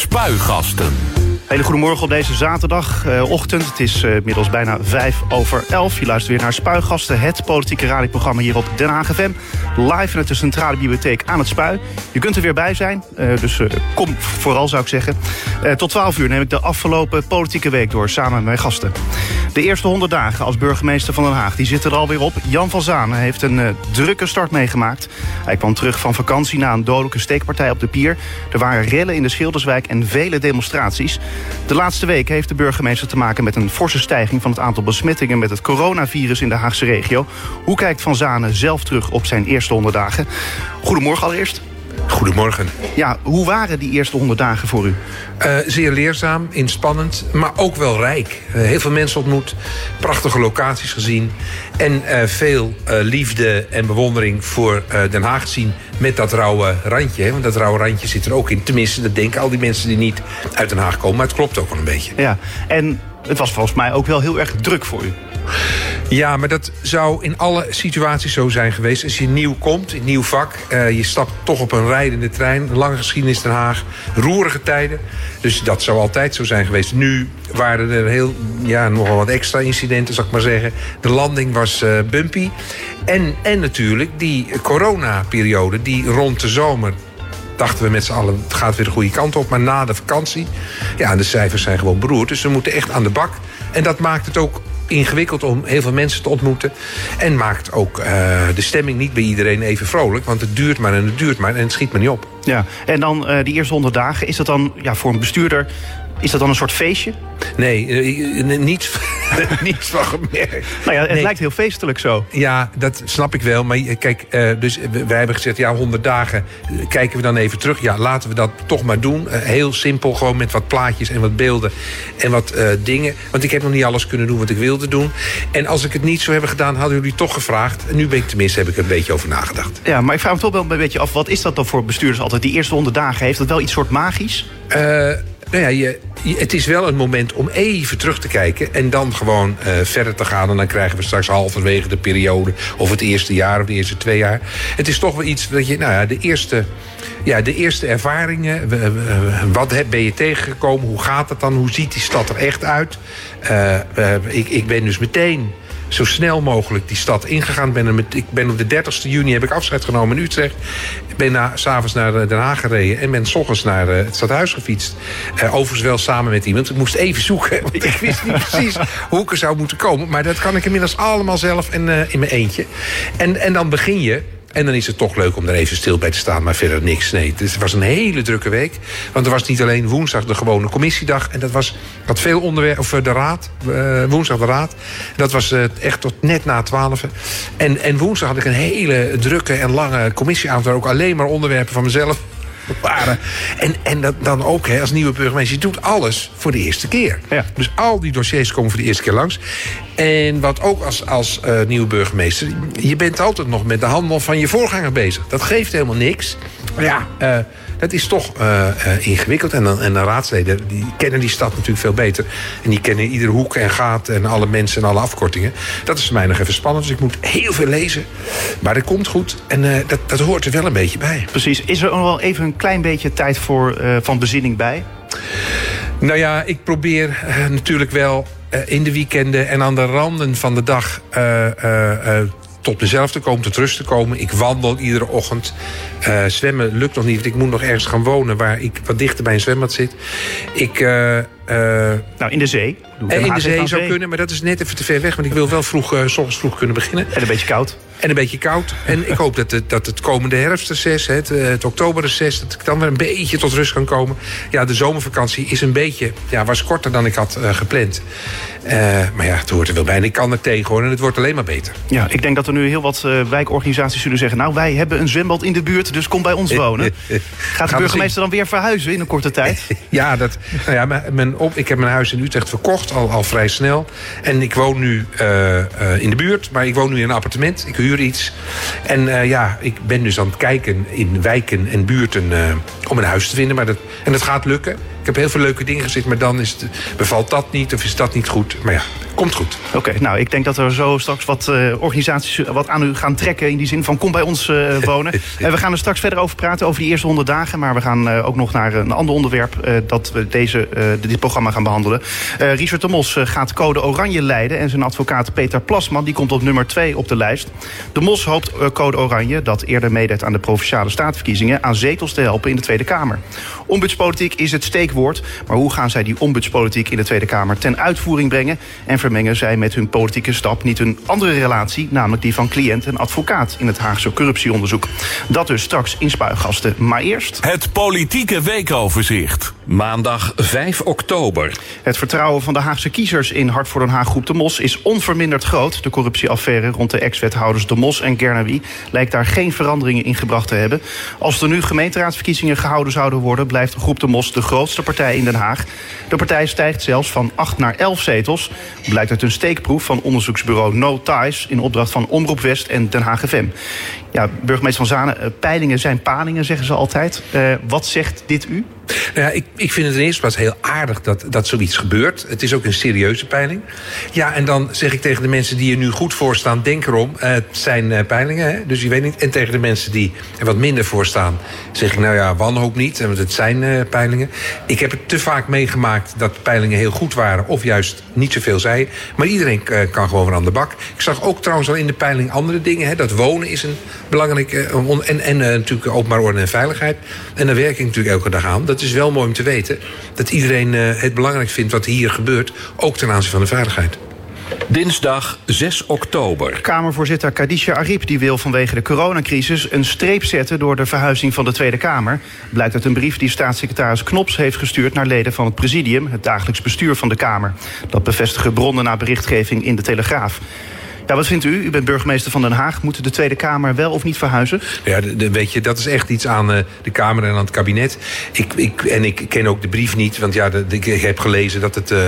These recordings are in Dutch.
Spuigasten. Hele goedemorgen op deze zaterdagochtend. het is uh, inmiddels bijna vijf over elf. Je luistert weer naar Spuigasten, het politieke radioprogramma hier op Den Haag FM. Live vanuit de Centrale Bibliotheek aan het Spui. Je kunt er weer bij zijn, uh, dus kom vooral zou ik zeggen. tot 12 uur neem ik de afgelopen politieke week door samen met mijn gasten. De eerste 100 dagen als burgemeester van Den Haag die zitten er alweer op. Jan van Zaan heeft een drukke start meegemaakt. Hij kwam terug van vakantie na een dodelijke steekpartij op de pier. Er waren rellen in de Schilderswijk en vele demonstraties. De laatste week heeft de burgemeester te maken met een forse stijging... van het aantal besmettingen met het coronavirus in de Haagse regio. Hoe kijkt Van Zanen zelf terug op zijn eerste 100 dagen? Goedemorgen allereerst. Goedemorgen. Ja, hoe waren die eerste 100 dagen voor u? Uh, zeer leerzaam, inspannend, maar ook wel rijk. Uh, heel veel mensen ontmoet, prachtige locaties gezien... en uh, veel liefde en bewondering voor Den Haag gezien... met dat rauwe randje, hè? want dat rauwe randje zit er ook in. Tenminste, dat denken al die mensen die niet uit Den Haag komen... maar het klopt ook wel een beetje. Ja, en het was volgens mij ook wel heel erg druk voor u. Ja, maar dat zou in alle situaties zo zijn geweest. Als je nieuw komt, een nieuw vak, uh, je stapt toch op een rijdende trein. Lange geschiedenis Den Haag, roerige tijden. Dus dat zou altijd zo zijn geweest. Nu waren er heel, ja, nogal wat extra incidenten, zal ik maar zeggen. De landing was uh, bumpy. En, en natuurlijk die coronaperiode, die rond de zomer dachten we met z'n allen, het gaat weer de goede kant op. Maar na de vakantie, ja, de cijfers zijn gewoon beroerd. Dus we moeten echt aan de bak. En dat maakt het ook ingewikkeld om heel veel mensen te ontmoeten. En maakt ook uh, de stemming niet bij iedereen even vrolijk. Want het duurt maar en het duurt maar en het schiet maar niet op. Ja, en dan uh, die eerste honderd dagen, is dat dan ja, voor een bestuurder is dat dan een soort feestje? Nee, uh, niets, niets van gemerkt. Nou ja, het nee. lijkt heel feestelijk zo. Ja, dat snap ik wel. Maar kijk, uh, dus wij hebben gezegd, ja, 100 dagen kijken we dan even terug. Ja, laten we dat toch maar doen. Uh, heel simpel, gewoon met wat plaatjes en wat beelden en wat dingen. Want ik heb nog niet alles kunnen doen wat ik wilde doen. En als ik het niet zou hebben gedaan, hadden jullie toch gevraagd. En nu ben ik tenminste, heb ik er een beetje over nagedacht. Ja, maar ik vraag me toch wel een beetje af, wat is dat dan voor bestuurders altijd? Die eerste 100 dagen, heeft dat wel iets soort magisch? Nou ja, je, het is wel een moment om even terug te kijken... en dan gewoon uh, verder te gaan. En dan krijgen we straks halverwege de periode... of het eerste jaar of de eerste twee jaar. Het is toch wel iets dat je... Nou ja, de eerste, ja, de eerste ervaringen... wat ben je tegengekomen? Hoe gaat het dan? Hoe ziet die stad er echt uit? Uh, uh, ik, ik ben dus meteen zo snel mogelijk die stad ingegaan. Ben met, ik ben op de 30 juni heb ik afscheid genomen in Utrecht. Ben s'avonds naar Den Haag gereden en ben s ochtends naar uh, het stadhuis gefietst. Uh, overigens wel samen met iemand. Ik moest even zoeken, want ik wist niet precies hoe ik er zou moeten komen. Maar dat kan ik inmiddels allemaal zelf en in mijn eentje. En, en dan begin je en dan is het toch leuk om er even stil bij te staan, maar verder niks. Nee, dus het was een hele drukke week. Want er was niet alleen woensdag de gewone commissiedag. En dat was had veel onderwerpen, of de raad, uh, woensdag de raad. Dat was uh, echt tot net na twaalf. En, en woensdag had ik een hele drukke en lange commissieavond... waar ook alleen maar onderwerpen van mezelf waren. En, en dat, dan ook hè, als nieuwe burgemeester, je doet alles voor de eerste keer. Ja. Dus al die dossiers komen voor de eerste keer langs. En wat ook als, als uh, nieuwe burgemeester, je bent altijd nog met de handel van je voorganger bezig. Dat geeft helemaal niks. Ja, uh, dat is toch uh, uh, ingewikkeld. En, dan, en de raadsleden die kennen die stad natuurlijk veel beter. En die kennen iedere hoek en gaat en alle mensen en alle afkortingen. Dat is voor mij nog even spannend. Dus ik moet heel veel lezen. Maar dat komt goed. En uh, dat, dat hoort er wel een beetje bij. Precies. Is er nog wel even een klein beetje tijd voor, van bezinning bij? Nou ja, ik probeer natuurlijk wel in de weekenden en aan de randen van de dag tot mezelf te komen, tot rust te komen. Ik wandel iedere ochtend. Uh, zwemmen lukt nog niet, want ik moet nog ergens gaan wonen... waar ik wat dichter bij een zwembad zit. Ik... Uh, uh, nou, in de zee. En in de zee zou zee. kunnen, maar dat is net even te ver weg. Want ik wil wel vroeg, uh, s ochtends vroeg kunnen beginnen. En een beetje koud. En een beetje koud. En ik hoop dat het, dat het komende herfstreces, het, het oktoberreces... dat ik dan weer een beetje tot rust kan komen. Ja, de zomervakantie is een beetje... Ja, was korter dan ik had uh, gepland. Uh, maar ja, het hoort er wel bij. En ik kan er tegen hoor. En het wordt alleen maar beter. Ja, ik denk dat er nu heel wat uh, wijkorganisaties zullen zeggen... nou, wij hebben een zwembad in de buurt, dus kom bij ons wonen. Gaat de burgemeester dan weer verhuizen in een korte tijd? ja, dat, nou ja mijn, mijn op, ik heb mijn huis in Utrecht verkocht, al, al vrij snel. En ik woon nu in de buurt, maar ik woon nu in een appartement. Ik huur iets. En ja, ik ben dus aan het kijken in wijken en buurten... om een huis te vinden. Maar dat, en dat gaat lukken. Heb heel veel leuke dingen gezegd, maar dan is het, bevalt dat niet of is dat niet goed. Maar ja, komt goed. Oké, nou, ik denk dat er zo straks wat uh, organisaties wat aan u gaan trekken... in die zin van kom bij ons uh, wonen. en we gaan er straks verder over praten, over die eerste honderd dagen. Maar we gaan uh, ook nog naar een ander onderwerp... dat we deze, dit programma gaan behandelen. Richard de Mos gaat code oranje leiden... en zijn advocaat Peter Plasman die komt op nummer 2 op de lijst. De Mos hoopt code oranje, dat eerder meedeed aan de Provinciale Statenverkiezingen... aan zetels te helpen in de Tweede Kamer. Ombudspolitiek is het steekwoord. Maar hoe gaan zij die ombudspolitiek in de Tweede Kamer ten uitvoering brengen... en vermengen zij met hun politieke stap niet een andere relatie, namelijk die van cliënt en advocaat in het Haagse corruptieonderzoek. Dat dus straks in Spuigasten. Maar eerst. Het politieke weekoverzicht. Maandag 5 oktober. Het vertrouwen van de Haagse kiezers in Hart voor Den Haag Groep de Mos is onverminderd groot. De corruptieaffaire rond de ex-wethouders De Mos en Gernawi lijkt daar geen veranderingen in gebracht te hebben. Als er nu gemeenteraadsverkiezingen gehouden zouden worden, blijft Groep de Mos de grootste partij in Den Haag. De partij stijgt zelfs van 8 naar 11 zetels. Blijkt uit een steekproef van onderzoeksbureau No Ties in opdracht van Omroep West en Den Haag FM. Ja, burgemeester Van Zanen, eh, peilingen zijn palingen, zeggen ze altijd. Uh, wat zegt dit u? Nou ja, ik, ik vind het in eerste plaats heel aardig dat, dat zoiets gebeurt. Het is ook een serieuze peiling. Ja, en dan zeg ik tegen de mensen die er nu goed voor staan... denk erom, uh, het zijn uh, peilingen, hè? dus je weet niet. En tegen de mensen die er wat minder voor staan... zeg ik, nou ja, wanhoop niet, want het zijn uh, peilingen. Ik heb het te vaak meegemaakt dat peilingen heel goed waren... of juist niet zoveel zei. Maar iedereen kan gewoon weer aan de bak. Ik zag ook trouwens al in de peiling andere dingen. Hè? Dat wonen is een belangrijk... en en natuurlijk openbaar orde en veiligheid. En daar werk ik natuurlijk elke dag aan. Dat het is wel mooi om te weten dat iedereen uh, het belangrijk vindt wat hier gebeurt, ook ten aanzien van de veiligheid. Dinsdag 6 oktober. Kamervoorzitter Kadisha Ariep die wil vanwege de coronacrisis een streep zetten door de verhuizing van de Tweede Kamer. Blijkt uit een brief die staatssecretaris Knops heeft gestuurd naar leden van het presidium, het dagelijks bestuur van de Kamer. Dat bevestigen bronnen na berichtgeving in de Telegraaf. Ja, wat vindt u? U bent burgemeester van Den Haag. Moet de Tweede Kamer wel of niet verhuizen? Ja, weet je, dat is echt iets aan uh, de Kamer en aan het kabinet. Ik, ik, en ik ken ook de brief niet, want ja, ik heb gelezen dat het uh,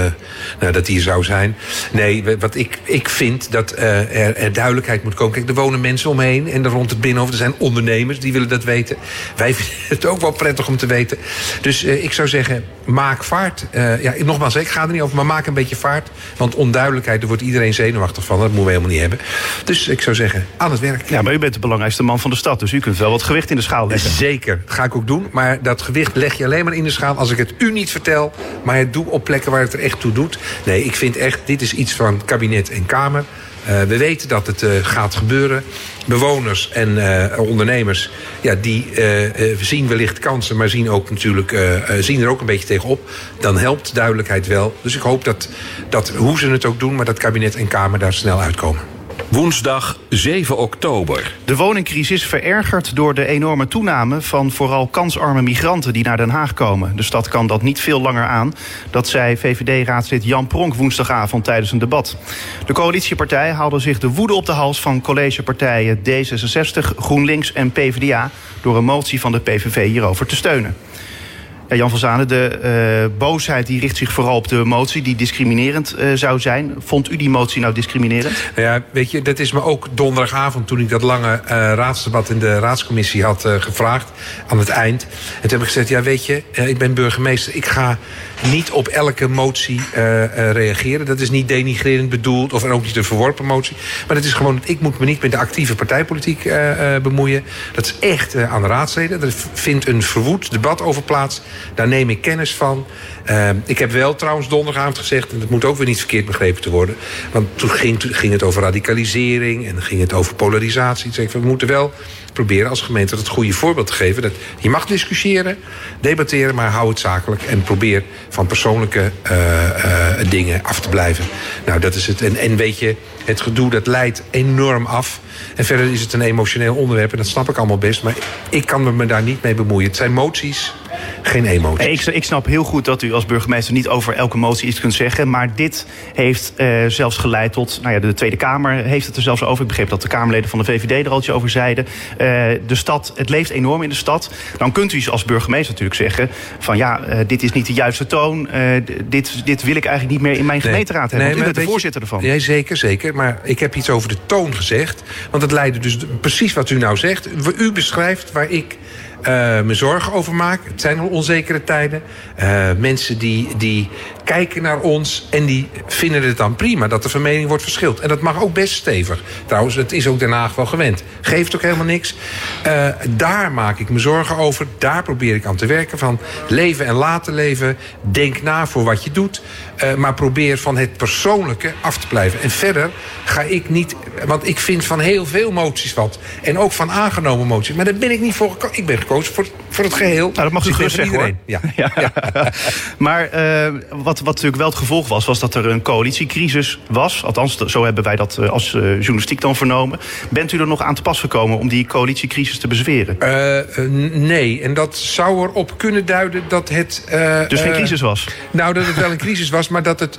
nou, dat hier zou zijn. Nee, wat ik, ik vind dat uh, er, er, duidelijkheid moet komen. Kijk, er wonen mensen omheen en er rond het binnenhof. Er zijn ondernemers die willen dat weten. Wij vinden het ook wel prettig om te weten. Dus ik zou zeggen, maak vaart. ja, nogmaals, ik ga er niet over, maar maak een beetje vaart. Want onduidelijkheid, daar wordt iedereen zenuwachtig van. Dat moeten we helemaal niet hebben. Dus ik zou zeggen, aan het werk. Ja, maar u bent de belangrijkste man van de stad, dus u kunt wel wat gewicht in de schaal leggen. Zeker, dat ga ik ook doen. Maar dat gewicht leg je alleen maar in de schaal als ik het u niet vertel, maar het doe op plekken waar het er echt toe doet. Nee, ik vind echt, dit is iets van kabinet en Kamer. Uh, we weten dat het uh, gaat gebeuren. Bewoners en uh, ondernemers, ja, die zien wellicht kansen, maar zien, ook natuurlijk, zien er ook een beetje tegenop. Dan helpt duidelijkheid wel. Dus ik hoop dat, dat hoe ze het ook doen, maar dat kabinet en Kamer daar snel uitkomen. Woensdag 7 oktober. De woningcrisis verergert door de enorme toename van vooral kansarme migranten die naar Den Haag komen. De stad kan dat niet veel langer aan. Dat zei VVD-raadslid Jan Pronk woensdagavond tijdens een debat. De coalitiepartij haalde zich de woede op de hals van collegepartijen D66, GroenLinks en PvdA door een motie van de PVV hierover te steunen. Jan van Zanen, de uh, boosheid die richt zich vooral op de motie die discriminerend uh, zou zijn. Vond u die motie nou discriminerend? Ja, weet je, dat is me ook donderdagavond toen ik dat lange raadsdebat in de raadscommissie had gevraagd aan het eind. En toen heb ik gezegd, ja weet je, ik ben burgemeester, ik ga niet op elke motie reageren. Dat is niet denigrerend bedoeld of ook niet een verworpen motie. Maar het is gewoon, ik moet me niet met de actieve partijpolitiek bemoeien. Dat is echt aan de raadsleden. Er vindt een verwoed debat over plaats. Daar neem ik kennis van. Uh, ik heb wel trouwens donderdagavond gezegd... en dat moet ook weer niet verkeerd begrepen te worden... want toen ging, ging het over radicalisering... en ging het over polarisatie. Ik zeg, we moeten wel proberen als gemeente het goede voorbeeld te geven. Dat je mag discussiëren, debatteren, maar hou het zakelijk... en probeer van persoonlijke uh, uh, dingen af te blijven. Nou, dat is het. En, en weet je, het gedoe dat leidt enorm af... En verder is het een emotioneel onderwerp en dat snap ik allemaal best. Maar ik kan me daar niet mee bemoeien. Het zijn moties, geen emoties. Ik, ik snap heel goed dat u als burgemeester niet over elke motie iets kunt zeggen. Maar dit heeft uh, zelfs geleid tot. Nou ja, de Tweede Kamer heeft het er zelfs over. Ik begreep dat de Kamerleden van de VVD er al iets over zeiden. Uh, de stad, het leeft enorm in de stad. Dan kunt u als burgemeester natuurlijk zeggen: van ja, uh, dit is niet de juiste toon. dit, dit wil ik eigenlijk niet meer in mijn nee. gemeenteraad hebben. Nee, u bent de voorzitter ervan. Ja, zeker, zeker. Maar ik heb iets over de toon gezegd. Want het leidde dus precies wat u nou zegt. U beschrijft waar ik me zorgen over maak. Het zijn al onzekere tijden. mensen die, die kijken naar ons en die vinden het dan prima dat de vermening wordt verschild. En dat mag ook best stevig. Trouwens, het is ook Den Haag wel gewend. Geeft ook helemaal niks. daar maak ik me zorgen over. Daar probeer ik aan te werken van leven en laten leven. Denk na voor wat je doet. maar probeer van het persoonlijke af te blijven. En verder ga ik niet... Want ik vind van heel veel moties wat. En ook van aangenomen moties. Maar daar ben ik niet voor gekozen. Ik ben gekozen voor, voor het geheel. Nou, dat mag u dus gerust zeggen, hoor. Ja. ja. maar uh, wat, wat natuurlijk wel het gevolg was... was dat er een coalitiecrisis was. Althans, zo hebben wij dat uh, als uh, journalistiek dan vernomen. Bent u er nog aan te pas gekomen om die coalitiecrisis te bezweren? nee, en dat zou erop kunnen duiden dat het... dus geen crisis was? Nou, dat het wel een crisis was, maar dat het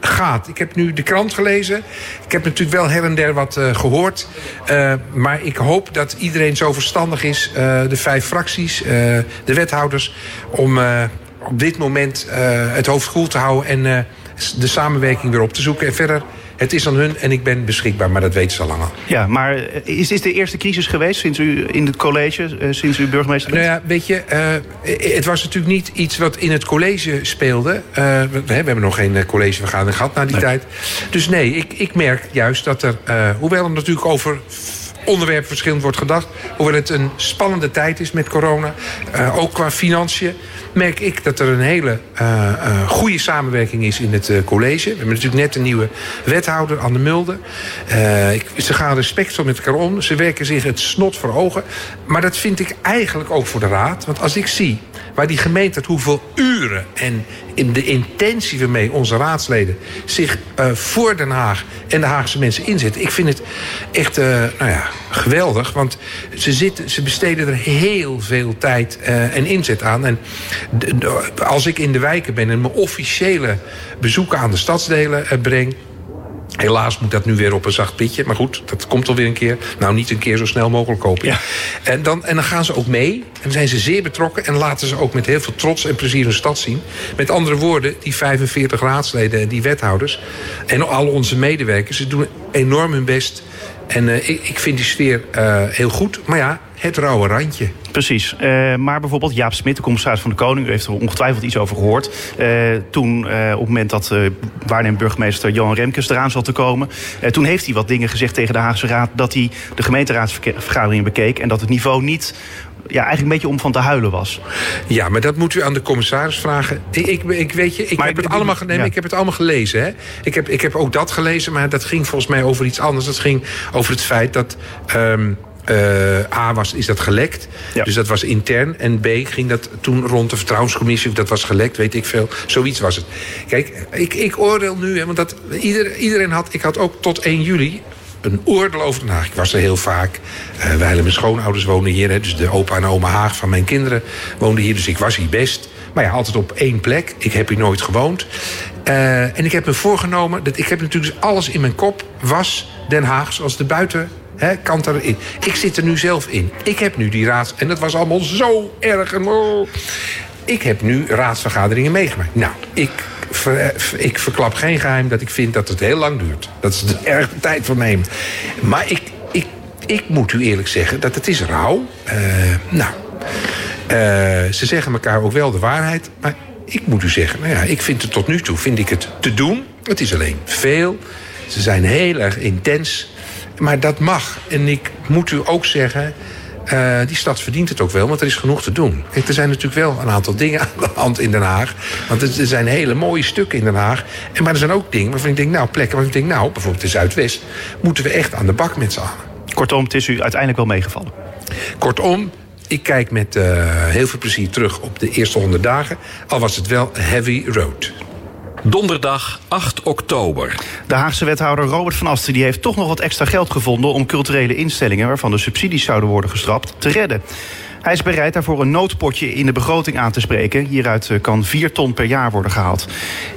gaat. Ik heb nu de krant gelezen. Ik heb natuurlijk wel her en der wat gehoord. Maar ik hoop dat iedereen zo verstandig is, de vijf fracties, de wethouders... om op dit moment het hoofd koel te houden en de samenwerking weer op te zoeken. En verder het is aan hun en ik ben beschikbaar, maar dat weten ze al lang al. Ja, maar is dit de eerste crisis geweest sinds u in het college, sinds u burgemeester bent? Nou ja, weet je, uh, het was natuurlijk niet iets wat in het college speelde. Uh, we, we, hebben nog geen collegevergadering gehad na die nee. tijd. Dus nee, ik, ik merk juist dat er, hoewel er natuurlijk over onderwerpen verschillend wordt gedacht. Hoewel het een spannende tijd is met corona. Uh, ook qua financiën merk ik dat er een hele uh, goede samenwerking is in het college. We hebben natuurlijk net een nieuwe wethouder, Anne Mulder. Ze gaan respectvol met elkaar om. Ze werken zich het snot voor ogen. Maar dat vind ik eigenlijk ook voor de raad. Want als ik zie waar die gemeente hoeveel uren en in de intentie waarmee onze raadsleden zich uh, voor Den Haag en de Haagse mensen inzetten. Ik vind het echt uh, nou ja, geweldig, want ze, zitten, ze besteden er heel veel tijd uh, en inzet aan. En als ik in de wijken ben en mijn officiële bezoeken aan de stadsdelen breng Helaas moet dat nu weer op een zacht pitje. Maar goed, dat komt alweer een keer. Nou, niet een keer zo snel mogelijk kopen. Ja. En, dan, en dan gaan ze ook mee. En zijn ze zeer betrokken. En laten ze ook met heel veel trots en plezier hun stad zien. Met andere woorden, die 45 raadsleden en die wethouders... en al onze medewerkers, ze doen enorm hun best. En uh, ik, ik vind die sfeer uh, heel goed. Maar ja, het rauwe randje. Precies. Uh, maar bijvoorbeeld Jaap Smit, de commissaris van de Koning... u heeft er ongetwijfeld iets over gehoord. Uh, toen, uh, op het moment dat waarnemend burgemeester Johan Remkes eraan zat te komen... toen heeft hij wat dingen gezegd tegen de Haagse Raad... dat hij de gemeenteraadsvergaderingen bekeek... en dat het niveau niet ja, eigenlijk een beetje om van te huilen was. Ja, maar dat moet u aan de commissaris vragen. Ik, ik, ik weet je, ik heb, het allemaal, nee, ja. ik heb het allemaal gelezen. Hè. Ik, heb, ik heb ook dat gelezen, maar dat ging volgens mij over iets anders. Dat ging over het feit dat... Um, uh, A was, is dat gelekt. Ja. Dus dat was intern. En B ging dat toen rond de vertrouwenscommissie. Of dat was gelekt, weet ik veel. Zoiets was het. Kijk, ik, ik oordeel nu, hè, want dat, ieder, iedereen had... Ik had ook tot 1 juli een oordeel over Den Haag. Ik was er heel vaak. Uh, wij mijn schoonouders woonden hier. Hè, dus de opa en oma Haag van mijn kinderen woonden hier. Dus ik was hier best. Maar ja, altijd op één plek. Ik heb hier nooit gewoond. Uh, en ik heb me voorgenomen... dat ik heb natuurlijk alles in mijn kop... was Den Haag zoals de buiten kant erin. Ik zit er nu zelf in. Ik heb nu die raads... En dat was allemaal zo erg. En, oh. Ik heb nu raadsvergaderingen meegemaakt. Nou, ik, ik verklap geen geheim dat ik vind dat het heel lang duurt. Dat ze er erg tijd voor nemen. Maar ik, ik, ik moet u eerlijk zeggen dat het is rauw. Uh, nou, uh, ze zeggen elkaar ook wel de waarheid. Maar ik moet u zeggen, nou ja, ik vind het tot nu toe vind ik het te doen. Het is alleen veel. Ze zijn heel erg intens. Maar dat mag. En ik moet u ook zeggen... Uh, die stad verdient het ook wel, want er is genoeg te doen. Kijk, er zijn natuurlijk wel een aantal dingen aan de hand in Den Haag. Want er zijn hele mooie stukken in Den Haag. En, maar er zijn ook dingen waarvan ik denk, nou, plekken waarvan ik denk... nou, bijvoorbeeld de Zuidwest, moeten we echt aan de bak met z'n allen. Kortom, het is u uiteindelijk wel meegevallen? Kortom, ik kijk met uh, heel veel plezier terug op de eerste honderd dagen. Al was het wel heavy road. Donderdag 8 oktober. De Haagse wethouder Robert van Asten die heeft toch nog wat extra geld gevonden... om culturele instellingen waarvan de subsidies zouden worden gestrapt te redden. Hij is bereid daarvoor een noodpotje in de begroting aan te spreken. Hieruit eh, kan 4 ton per jaar worden gehaald.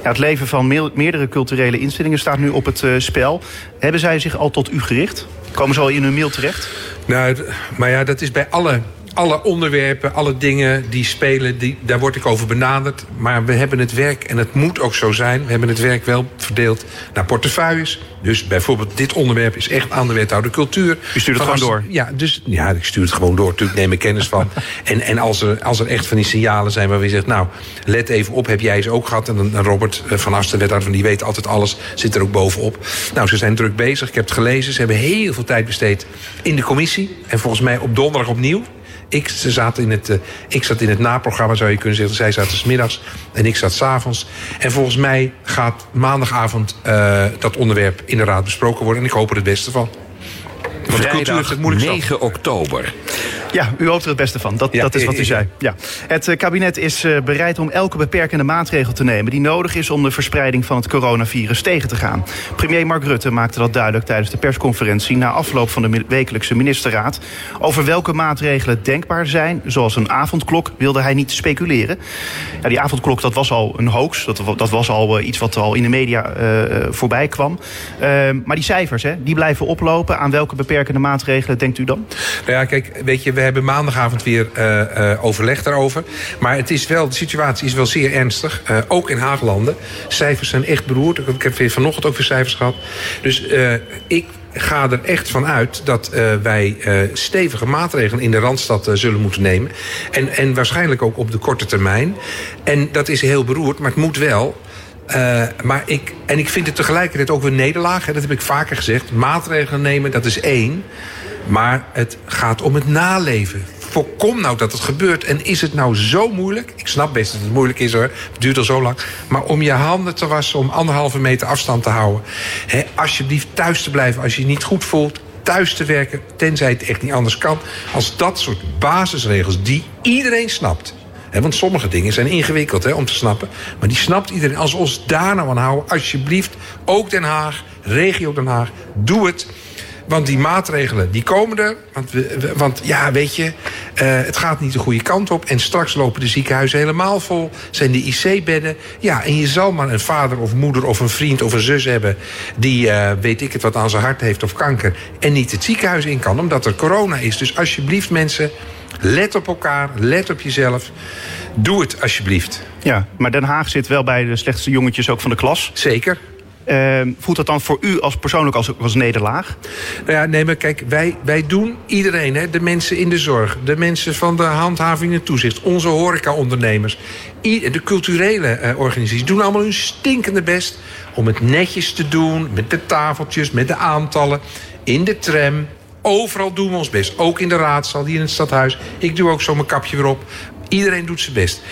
Ja, het leven van meerdere culturele instellingen staat nu op het uh, spel. Hebben zij zich al tot u gericht? Komen ze al in hun mail terecht? Nou, maar ja, dat is bij alle alle onderwerpen, alle dingen die spelen, die, daar word ik over benaderd. Maar we hebben het werk, en het moet ook zo zijn... we hebben het werk wel verdeeld naar portefeuilles. Dus bijvoorbeeld dit onderwerp is echt aan de wethouder cultuur. U stuurt het gewoon door? Ja, dus, ja, ik stuur het gewoon door. Natuurlijk neem ik kennis van. en en als, er, als er echt van die signalen zijn waar je zegt... nou, let even op, heb jij ze ook gehad? En dan Robert eh, van Asten, wethouder van die weet altijd alles... zit er ook bovenop. Nou, ze zijn druk bezig. Ik heb het gelezen. Ze hebben heel veel tijd besteed in de commissie. En volgens mij op donderdag opnieuw. Ik, ze zaten in het, uh, ik zat in het naprogramma, zou je kunnen zeggen. Zij zaten s middags en ik zat s'avonds. En volgens mij gaat maandagavond uh, dat onderwerp in de raad besproken worden. En ik hoop er het beste van. Want de cultuur heeft het moeilijk 9 oktober. Ja, u hoopt er het beste van. Dat, Ja, dat is wat u zei. Ja. Het eh, kabinet is eh, bereid om elke beperkende maatregel te nemen... die nodig is om de verspreiding van het coronavirus tegen te gaan. Premier Mark Rutte maakte dat duidelijk tijdens de persconferentie... na afloop van de wekelijkse ministerraad. Over welke maatregelen denkbaar zijn, zoals een avondklok... wilde hij niet speculeren. Ja, die avondklok dat was al een hoax. Dat, dat was al eh, iets wat al in de media voorbij kwam. Eh, maar die cijfers, hè, die blijven oplopen. Aan welke beperkende maatregelen denkt u dan? Nou ja, kijk, weet je, we hebben maandagavond weer eh, eh, overleg daarover. Maar het is wel, de situatie is wel zeer ernstig. eh, ook in Haaglanden. Cijfers zijn echt beroerd. Ik heb vanochtend ook weer cijfers gehad. Dus ik ga er echt van uit dat wij stevige maatregelen in de Randstad zullen moeten nemen. En, en waarschijnlijk ook op de korte termijn. En dat is heel beroerd, maar het moet wel. Eh, maar ik, en ik vind het tegelijkertijd ook weer nederlaag. Hè, dat heb ik vaker gezegd. Maatregelen nemen, dat is één. Maar het gaat om het naleven. Voorkom nou dat het gebeurt. En is het nou zo moeilijk? Ik snap best dat het moeilijk is hoor. Het duurt al zo lang. Maar om je handen te wassen, om anderhalve meter afstand te houden. Hè, alsjeblieft thuis te blijven als je je niet goed voelt. Thuis te werken, tenzij het echt niet anders kan. Als dat soort basisregels die iedereen snapt. Want sommige dingen zijn ingewikkeld om te snappen. Maar die snapt iedereen. Als we ons daar nou aan houden, alsjeblieft. Ook Den Haag, regio Den Haag, doe het. Want die maatregelen, die komen er. Want, want ja, weet je, eh, het gaat niet de goede kant op. En straks lopen de ziekenhuizen helemaal vol. Zijn de IC-bedden. Ja, en je zal maar een vader of moeder of een vriend of een zus hebben... die, eh, weet ik het, wat aan zijn hart heeft of kanker... en niet het ziekenhuis in kan, omdat er corona is. Dus alsjeblieft, mensen, let op elkaar, let op jezelf. Doe het alsjeblieft. Ja, maar Den Haag zit wel bij de slechtste jongetjes ook van de klas. Zeker. Eh, voelt dat dan voor u als persoonlijk als, als nederlaag? Nou ja, nee, maar kijk, wij, wij doen iedereen, hè, de mensen in de zorg, de mensen van de handhaving en toezicht, onze horecaondernemers, de culturele eh, organisaties doen allemaal hun stinkende best om het netjes te doen, met de tafeltjes, met de aantallen, in de tram. Overal doen we ons best. Ook in de raadzaal, hier in het stadhuis. Ik doe ook zo mijn kapje weer op. Iedereen doet zijn best.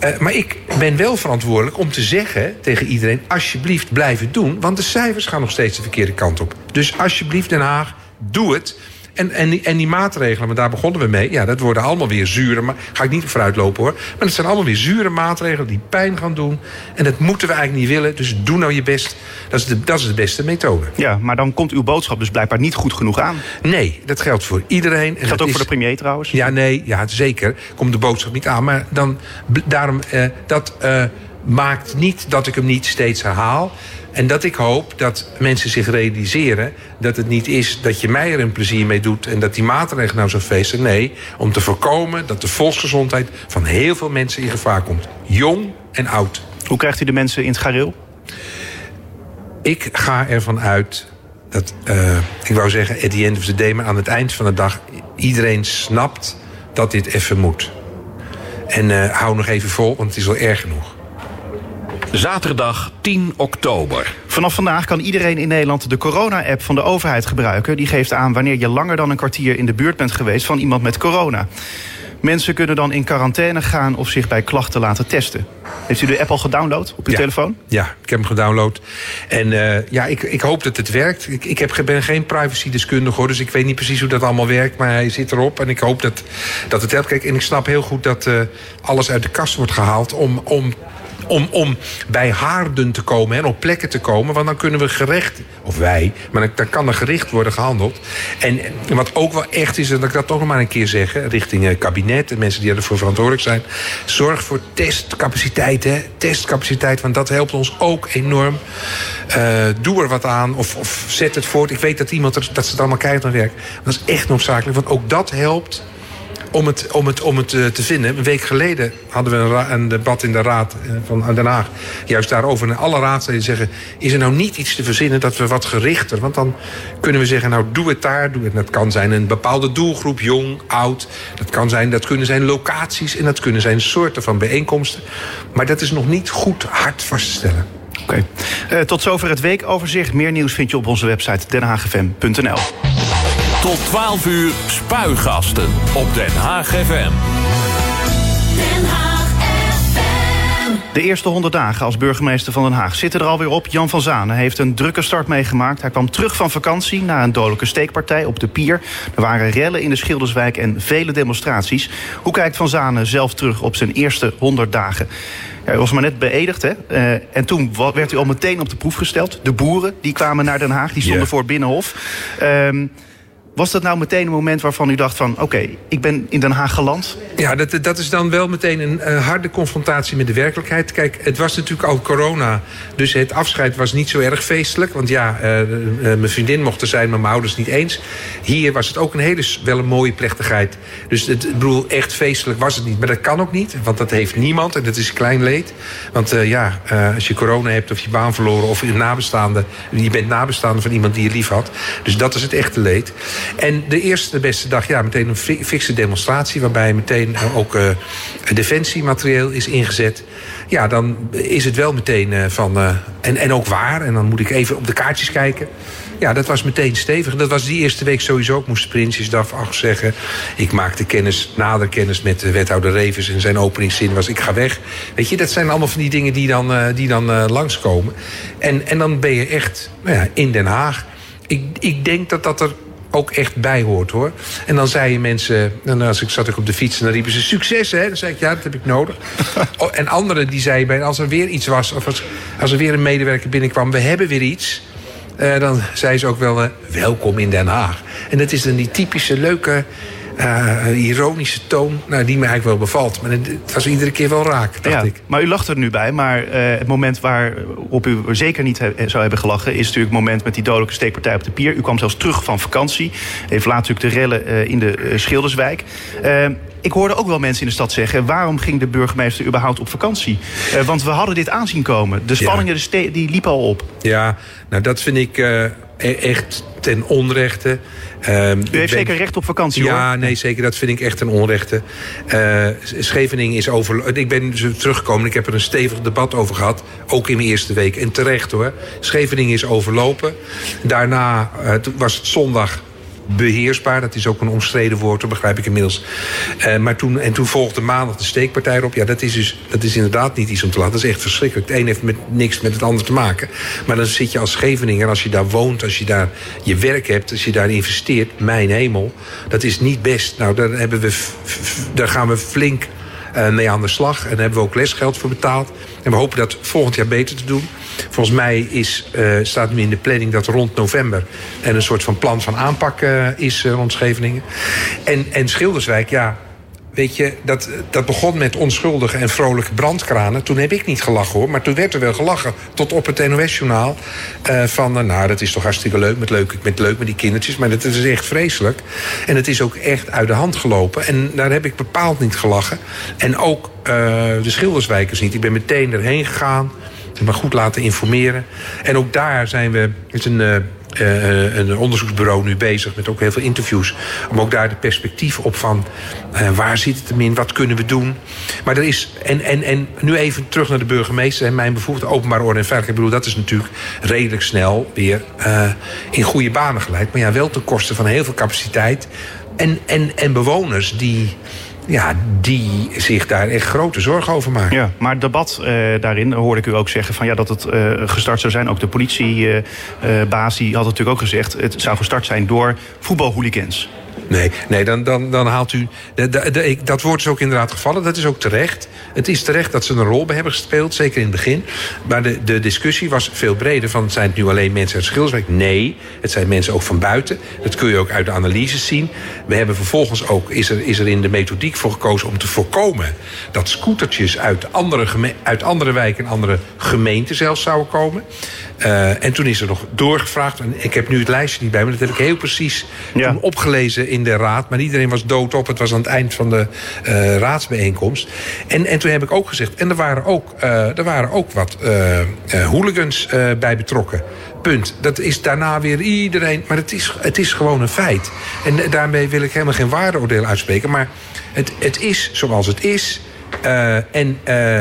Eh, maar ik ben wel verantwoordelijk om te zeggen tegen iedereen... alsjeblieft blijf het doen, want de cijfers gaan nog steeds de verkeerde kant op. Dus alsjeblieft Den Haag, doe het. En, en, die, en die maatregelen, maar daar begonnen we mee... ja, dat worden allemaal weer zure... maar ga ik niet vooruit lopen hoor... maar het zijn allemaal weer zure maatregelen die pijn gaan doen... en dat moeten we eigenlijk niet willen, dus doe nou je best. Dat is de, dat is de beste methode. Ja, maar dan komt uw boodschap dus blijkbaar niet goed genoeg aan. Nee, dat geldt voor iedereen. En Dat geldt ook is- voor de premier trouwens. Ja, nee, ja, zeker. Komt de boodschap niet aan. Maar dan, daarom, eh, dat eh, maakt niet dat ik hem niet steeds herhaal. En dat ik hoop dat mensen zich realiseren dat het niet is dat je mij er een plezier mee doet en dat die maatregelen nou zo feesten. Nee, om te voorkomen dat de volksgezondheid van heel veel mensen in gevaar komt. Jong en oud. Hoe krijgt u de mensen in het gareel? Ik ga ervan uit dat, eh, ik wou zeggen, at the end of the day, maar aan het eind van de dag, iedereen snapt dat dit even moet. En eh, hou nog even vol, want het is al erg genoeg. Zaterdag 10 oktober. Vanaf vandaag kan iedereen in Nederland de corona-app van de overheid gebruiken. Die geeft aan wanneer je langer dan een kwartier in de buurt bent geweest van iemand met corona. Mensen kunnen dan in quarantaine gaan of zich bij klachten laten testen. Heeft u de app al gedownload op uw Ja. telefoon? Ja, ik heb hem gedownload. En eh, ja, ik, ik hoop dat het werkt. Ik, ik heb, ben geen privacy-deskundige hoor, dus ik weet niet precies hoe dat allemaal werkt. Maar hij zit erop en ik hoop dat, dat het helpt. Kijk, en ik snap heel goed dat eh, alles uit de kast wordt gehaald om. om om, om bij haarden te komen en op plekken te komen. Want dan kunnen we gerecht, of wij, maar dan, kan er gericht worden gehandeld. En wat ook wel echt is, en dat ik dat toch nog maar een keer zeggen... richting het kabinet en mensen die ervoor verantwoordelijk zijn... zorg voor testcapaciteit, hè. Testcapaciteit, want dat helpt ons ook enorm. Eh, doe er wat aan of, of zet het voort. Ik weet dat iemand dat ze het allemaal keihard aan werkt. Dat is echt noodzakelijk, want ook dat helpt om het, om het, om het te vinden. Een week geleden hadden we een, een debat in de Raad van Den Haag. Juist daarover. En alle raadsleden zeggen... is er nou niet iets te verzinnen dat we wat gerichter... want dan kunnen we zeggen, nou doe het daar. Doe het. Dat kan zijn een bepaalde doelgroep, jong, oud. Dat, kan zijn, dat kunnen zijn locaties en dat kunnen zijn soorten van bijeenkomsten. Maar dat is nog niet goed hard vast te stellen. Oké. Tot zover het weekoverzicht. Meer nieuws vind je op onze website denhaagfm.nl. Tot 12 uur spuigasten op Den Haag FM. Den Haag FM. De eerste 100 dagen als burgemeester van Den Haag zitten er alweer op. Jan van Zanen heeft een drukke start meegemaakt. Hij kwam terug van vakantie na een dodelijke steekpartij op de Pier. Er waren rellen in de Schilderswijk en vele demonstraties. Hoe kijkt Van Zanen zelf terug op zijn eerste 100 dagen? hij was maar net beëdigd. Hè? Uh, en toen werd u al meteen op de proef gesteld. De boeren die kwamen naar Den Haag, die stonden voor het Binnenhof. Uh, was dat nou meteen een moment waarvan u dacht van... oké, ik ben in Den Haag geland? Ja, dat, dat is dan wel meteen een harde confrontatie met de werkelijkheid. Kijk, het was natuurlijk al corona. Dus het afscheid was niet zo erg feestelijk. Want ja, uh, uh, mijn vriendin mocht er zijn, maar mijn ouders niet eens. Hier was het ook een hele wel een mooie plechtigheid. Dus het, ik bedoel, echt feestelijk was het niet. Maar dat kan ook niet, want dat heeft niemand. En dat is klein leed. Want ja, als je corona hebt of je baan verloren... of je nabestaande, je bent nabestaande van iemand die je lief had. Dus dat is het echte leed. En de eerste, beste dag, ja, meteen een fikse demonstratie... waarbij meteen ook uh, defensiematerieel is ingezet. Ja, dan is het wel meteen uh, van... En, en ook waar, en dan moet ik even op de kaartjes kijken... Ja, dat was meteen stevig. Dat was die eerste week sowieso. Ik moest Prinsjesdag zeggen. Ik maakte kennis, nader kennis met de wethouder Revens. En zijn openingszin was ik ga weg. Weet je, dat zijn allemaal van die dingen die dan, die dan uh, langskomen. En, en dan ben je echt nou ja, in Den Haag. Ik, ik denk dat dat er ook echt bij hoort hoor. En dan zeiden mensen, en als ik zat ik op de fiets en dan riepen ze succes hè. Dan zei ik ja, dat heb ik nodig. Oh, en anderen die zeiden, als er weer iets was, of als, als er weer een medewerker binnenkwam, we hebben weer iets. Uh, dan zei ze ook wel, uh, welkom in Den Haag. En dat is dan die typische leuke uh, ironische toon, nou, die me eigenlijk wel bevalt. Maar het was iedere keer wel raak, dacht ja, ik. Maar u lacht er nu bij. Maar uh, het moment waarop u zeker niet he zou hebben gelachen... is natuurlijk het moment met die dodelijke steekpartij op de pier. U kwam zelfs terug van vakantie. Heeft later natuurlijk de rellen uh, in de Schilderswijk. ik hoorde ook wel mensen in de stad zeggen... waarom ging de burgemeester überhaupt op vakantie? want we hadden dit aanzien komen. De spanningen ja. die liepen al op. Ja, nou dat vind ik echt ten onrechte. Um, U heeft ben... zeker recht op vakantie, ja, hoor. nee, zeker. Dat vind ik echt ten onrechte. Uh, Scheveningen is over... Ik ben dus teruggekomen. Ik heb er een stevig debat over gehad. Ook in mijn eerste week. En terecht, hoor. Scheveningen is overlopen. Daarna uh, was het zondag beheersbaar. Dat is ook een omstreden woord, dat begrijp ik inmiddels. Uh, maar toen, en toen volgde maandag de steekpartij erop. Ja, dat is, dus, dat is inderdaad niet iets om te laten. Dat is echt verschrikkelijk. Het een heeft met, niks met het ander te maken. Maar dan zit je als Scheveningen, als je daar woont, als je daar je werk hebt, als je daar investeert, mijn hemel, dat is niet best. Nou, daar, hebben we, daar gaan we flink uh, mee aan de slag. En daar hebben we ook lesgeld voor betaald. En we hopen dat volgend jaar beter te doen. Volgens mij is, uh, staat nu in de planning dat rond november... en een soort van plan van aanpak uh, is uh, rond Scheveningen. En, en Schilderswijk, ja, Weet je, dat, dat begon met onschuldige en vrolijke brandkranen. Toen heb ik niet gelachen hoor, maar toen werd er wel gelachen. Tot op het NOS-journaal. Van, nou, dat is toch hartstikke leuk met, leuk met leuk met die kindertjes. Maar dat is echt vreselijk. En het is ook echt uit de hand gelopen. En daar heb ik bepaald niet gelachen. En ook uh, de Schilderswijkers niet. Ik ben meteen erheen gegaan. Me goed laten informeren. En ook daar zijn we. Is een uh, een onderzoeksbureau nu bezig met ook heel veel interviews. Om ook daar de perspectief op van uh, waar zit het hem in, wat kunnen we doen. Maar er is, en, en, en nu even terug naar de burgemeester en mijn bevoegde openbare orde en veiligheid. Ik bedoel, dat is natuurlijk redelijk snel weer in goede banen geleid. Maar ja, wel ten koste van heel veel capaciteit. En, en, en bewoners die ja, die zich daar echt grote zorgen over maken. Ja, maar het debat uh, daarin hoorde ik u ook zeggen van ja, dat het uh, gestart zou zijn. Ook de politiebaas uh, die had natuurlijk ook gezegd... het zou gestart zijn door voetbalhooligans. Nee, nee dan, dan, dan haalt u. De, dat woord is ook inderdaad gevallen. Dat is ook terecht. Het is terecht dat ze een rol bij hebben gespeeld, zeker in het begin. Maar de, de discussie was veel breder. Van, zijn het nu alleen mensen uit Schilderswijk? Nee, het zijn mensen ook van buiten. Dat kun je ook uit de analyses zien. We hebben vervolgens ook, is er, is er in de methodiek voor gekozen om te voorkomen dat scootertjes uit andere, uit andere wijken en andere gemeenten zelfs zouden komen. Uh, en toen is er nog doorgevraagd. En ik heb nu het lijstje niet bij, maar dat heb ik heel precies ja. opgelezen in de raad. Maar iedereen was doodop. Het was aan het eind van de uh, raadsbijeenkomst. En, en toen heb ik ook gezegd... en er waren ook, uh, er waren ook wat hooligans bij betrokken. Punt. Dat is daarna weer iedereen... maar het is, het is gewoon een feit. En daarmee wil ik helemaal geen waardeoordeel uitspreken. Maar het, het is zoals het is... Uh, en uh,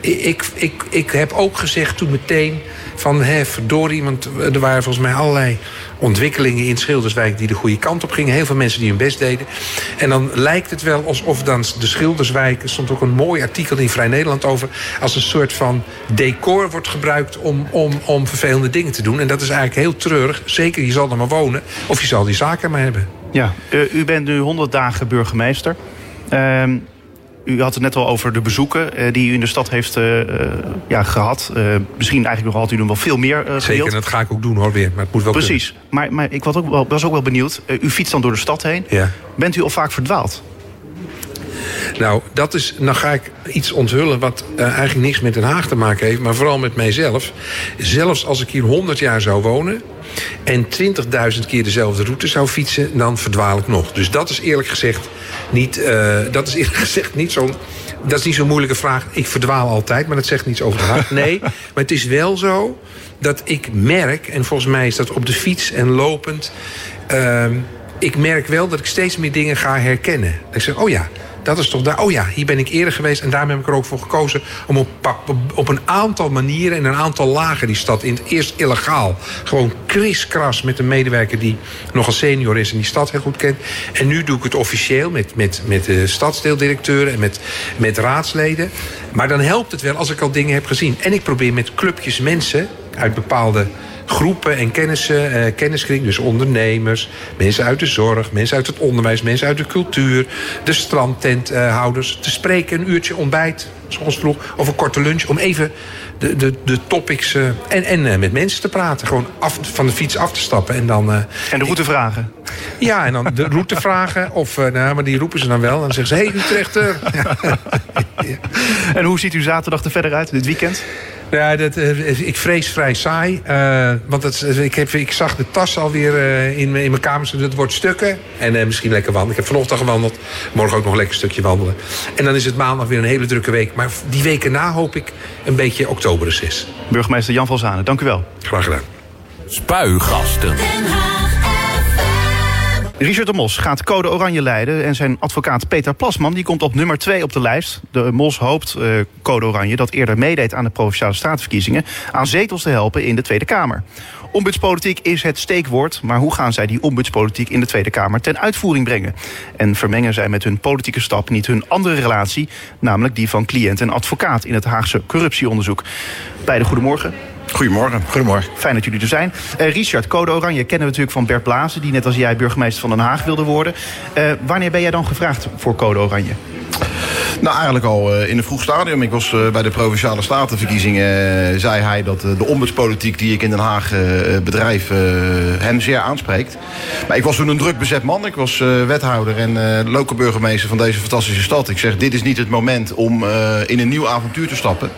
ik, ik, ik heb ook gezegd toen meteen van hè, verdorie, want er waren volgens mij allerlei ontwikkelingen in Schilderswijk die de goede kant op gingen. Heel veel mensen die hun best deden. En dan lijkt het wel alsof dan de Schilderswijk, er stond ook een mooi artikel in Vrij Nederland over, als een soort van decor wordt gebruikt om, om, om vervelende dingen te doen. En dat is eigenlijk heel treurig. Zeker, je zal er maar wonen of je zal die zaken maar hebben. Ja, u bent nu 100 dagen burgemeester. Uh, u had het net al over de bezoeken uh, die u in de stad heeft uh, ja, gehad. Misschien eigenlijk nog had u nog wel veel meer uh, Zeker, dat ga ik ook doen hoor weer. Maar het moet wel Precies. Maar, maar ik was ook wel, was ook wel benieuwd. u fietst dan door de stad heen. Ja. Bent u al vaak verdwaald? Nou, dat is, dan ga ik iets onthullen wat eigenlijk niks met Den Haag te maken heeft... maar vooral met mijzelf. Zelfs als ik hier 100 jaar zou wonen en 20.000 keer dezelfde route zou fietsen, dan verdwaal ik nog. Dus dat is eerlijk gezegd niet, uh, dat is eerlijk gezegd niet zo'n. Dat is niet zo'n moeilijke vraag. Ik verdwaal altijd, maar dat zegt niets over de hart. Nee, maar het is wel zo dat ik merk, en volgens mij is dat op de fiets en lopend. Uh, ik merk wel dat ik steeds meer dingen ga herkennen. Ik zeg, oh ja, dat is toch daar. Oh ja, hier ben ik eerder geweest. En daarom heb ik er ook voor gekozen om op, op een aantal manieren en een aantal lagen die stad in. Eerst illegaal. Gewoon kriskras met een medewerker die nogal senior is en die stad heel goed kent. En nu doe ik het officieel met, met, met de stadsdeeldirecteuren en met, met raadsleden. Maar dan helpt het wel als ik al dingen heb gezien. En ik probeer met clubjes mensen uit bepaalde groepen en kennissen, eh, kenniskring. Dus ondernemers, mensen uit de zorg, mensen uit het onderwijs, mensen uit de cultuur, de strandtenthouders. te spreken, een uurtje ontbijt, zoals vroeg, of een korte lunch. Om even de, de, de topics uh, en, en uh, met mensen te praten. Gewoon af, van de fiets af te stappen. En, dan, uh, en de route vragen. Ja, en dan de route vragen. Of, nou, maar die roepen ze dan wel. En dan zeggen ze, hé hey, Utrechter. ja. En hoe ziet u zaterdag er verder uit, dit weekend? Ja, dat, ik vrees vrij saai. Uh, want het, ik, heb, ik zag de tas alweer uh, in, in mijn kamer. Dat wordt stukken. En uh, misschien lekker wandelen. Ik heb vanochtend gewandeld. Morgen ook nog een lekker stukje wandelen. En dan is het maandag weer een hele drukke week. Maar die weken na hoop ik een beetje oktoberreces. Burgemeester Jan van Zanen, dank u wel. Graag gedaan. Spuigasten. Richard de Mos gaat code oranje leiden en zijn advocaat Peter Plasman die komt op nummer 2 op de lijst. De Mos hoopt uh, code oranje, dat eerder meedeed aan de Provinciale Statenverkiezingen, aan zetels te helpen in de Tweede Kamer. Ombudspolitiek is het steekwoord, maar hoe gaan zij die ombudspolitiek in de Tweede Kamer ten uitvoering brengen? En vermengen zij met hun politieke stap niet hun andere relatie, namelijk die van cliënt en advocaat in het Haagse corruptieonderzoek? Beide goedemorgen. Goedemorgen. Goedemorgen. Fijn dat jullie er zijn. Uh, Richard, Code Oranje kennen we natuurlijk van Bert Blazen... die net als jij burgemeester van Den Haag wilde worden. Uh, wanneer ben jij dan gevraagd voor Code Oranje? Nou, eigenlijk al in een vroeg stadium. Ik was bij de Provinciale Statenverkiezingen... zei hij dat de ombudspolitiek die ik in Den Haag bedrijf... hem zeer aanspreekt. Maar ik was toen een druk bezet man. Ik was wethouder en lokale burgemeester van deze fantastische stad. Ik zeg, dit is niet het moment om in een nieuw avontuur te stappen.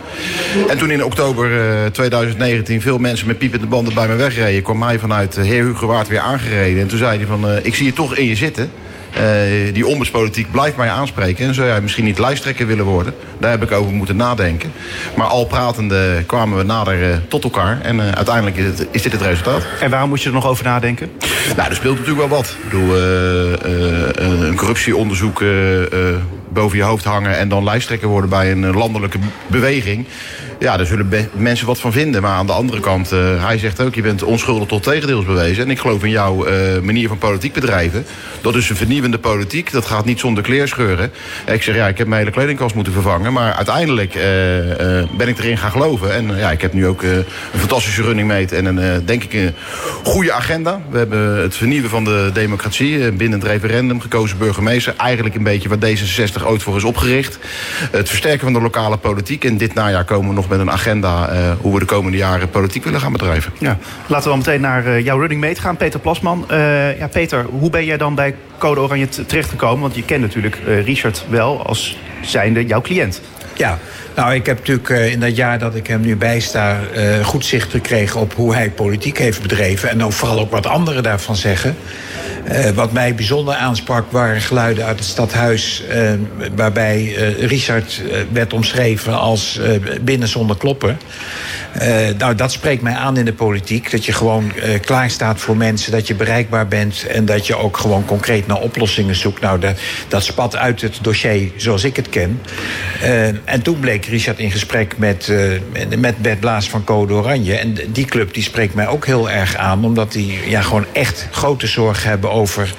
En toen in oktober 2019 veel mensen met piepende banden bij me wegreden... kwam hij vanuit Heer Hugo Waard weer aangereden. En toen zei hij van, ik zie je toch in je zitten... Uh, die ombudspolitiek blijft mij aanspreken. En zou jij misschien niet lijsttrekker willen worden? Daar heb ik over moeten nadenken. Maar al pratende kwamen we nader uh, tot elkaar. En uh, uiteindelijk is, het, is, dit het resultaat. En waarom moet je er nog over nadenken? Nou, er speelt natuurlijk wel wat. Ik bedoel, een corruptieonderzoek boven je hoofd hangen... en dan lijsttrekker worden bij een landelijke beweging... Ja, daar zullen mensen wat van vinden. Maar aan de andere kant, uh, hij zegt ook... je bent onschuldig tot tegendeels bewezen. En ik geloof in jouw uh, manier van politiek bedrijven. Dat is een vernieuwende politiek. Dat gaat niet zonder kleerscheuren. Ik zeg, ja, ik heb mijn hele kledingkast moeten vervangen. Maar uiteindelijk uh, ben ik erin gaan geloven. En ja, ik heb nu ook een fantastische running mate... en een, denk ik, een goede agenda. We hebben het vernieuwen van de democratie. binnen het referendum gekozen burgemeester. Eigenlijk een beetje waar D66 ooit voor is opgericht. Het versterken van de lokale politiek. En dit najaar komen we nog met een agenda uh, hoe we de komende jaren politiek willen gaan bedrijven. Ja. Laten we dan meteen naar uh, jouw running mate gaan, Peter Plasman. Uh, ja, Peter, hoe ben jij dan bij Code Oranje terechtgekomen? Want je kent natuurlijk Richard wel als zijnde jouw cliënt. Ja, nou, ik heb natuurlijk in dat jaar dat ik hem nu bijsta... goed zicht gekregen op hoe hij politiek heeft bedreven... en dan vooral ook wat anderen daarvan zeggen. Eh, wat mij bijzonder aansprak waren geluiden uit het stadhuis. Waarbij Richard werd omschreven als binnen zonder kloppen. nou, dat spreekt mij aan in de politiek. Dat je gewoon klaar staat voor mensen. Dat je bereikbaar bent. En dat je ook gewoon concreet naar oplossingen zoekt. Nou, dat, dat spat uit het dossier zoals ik het ken. en toen bleek Richard in gesprek met, met Bert Blaas van Code Oranje. En die club die spreekt mij ook heel erg aan. Omdat die ja, gewoon echt grote zorgen hebben over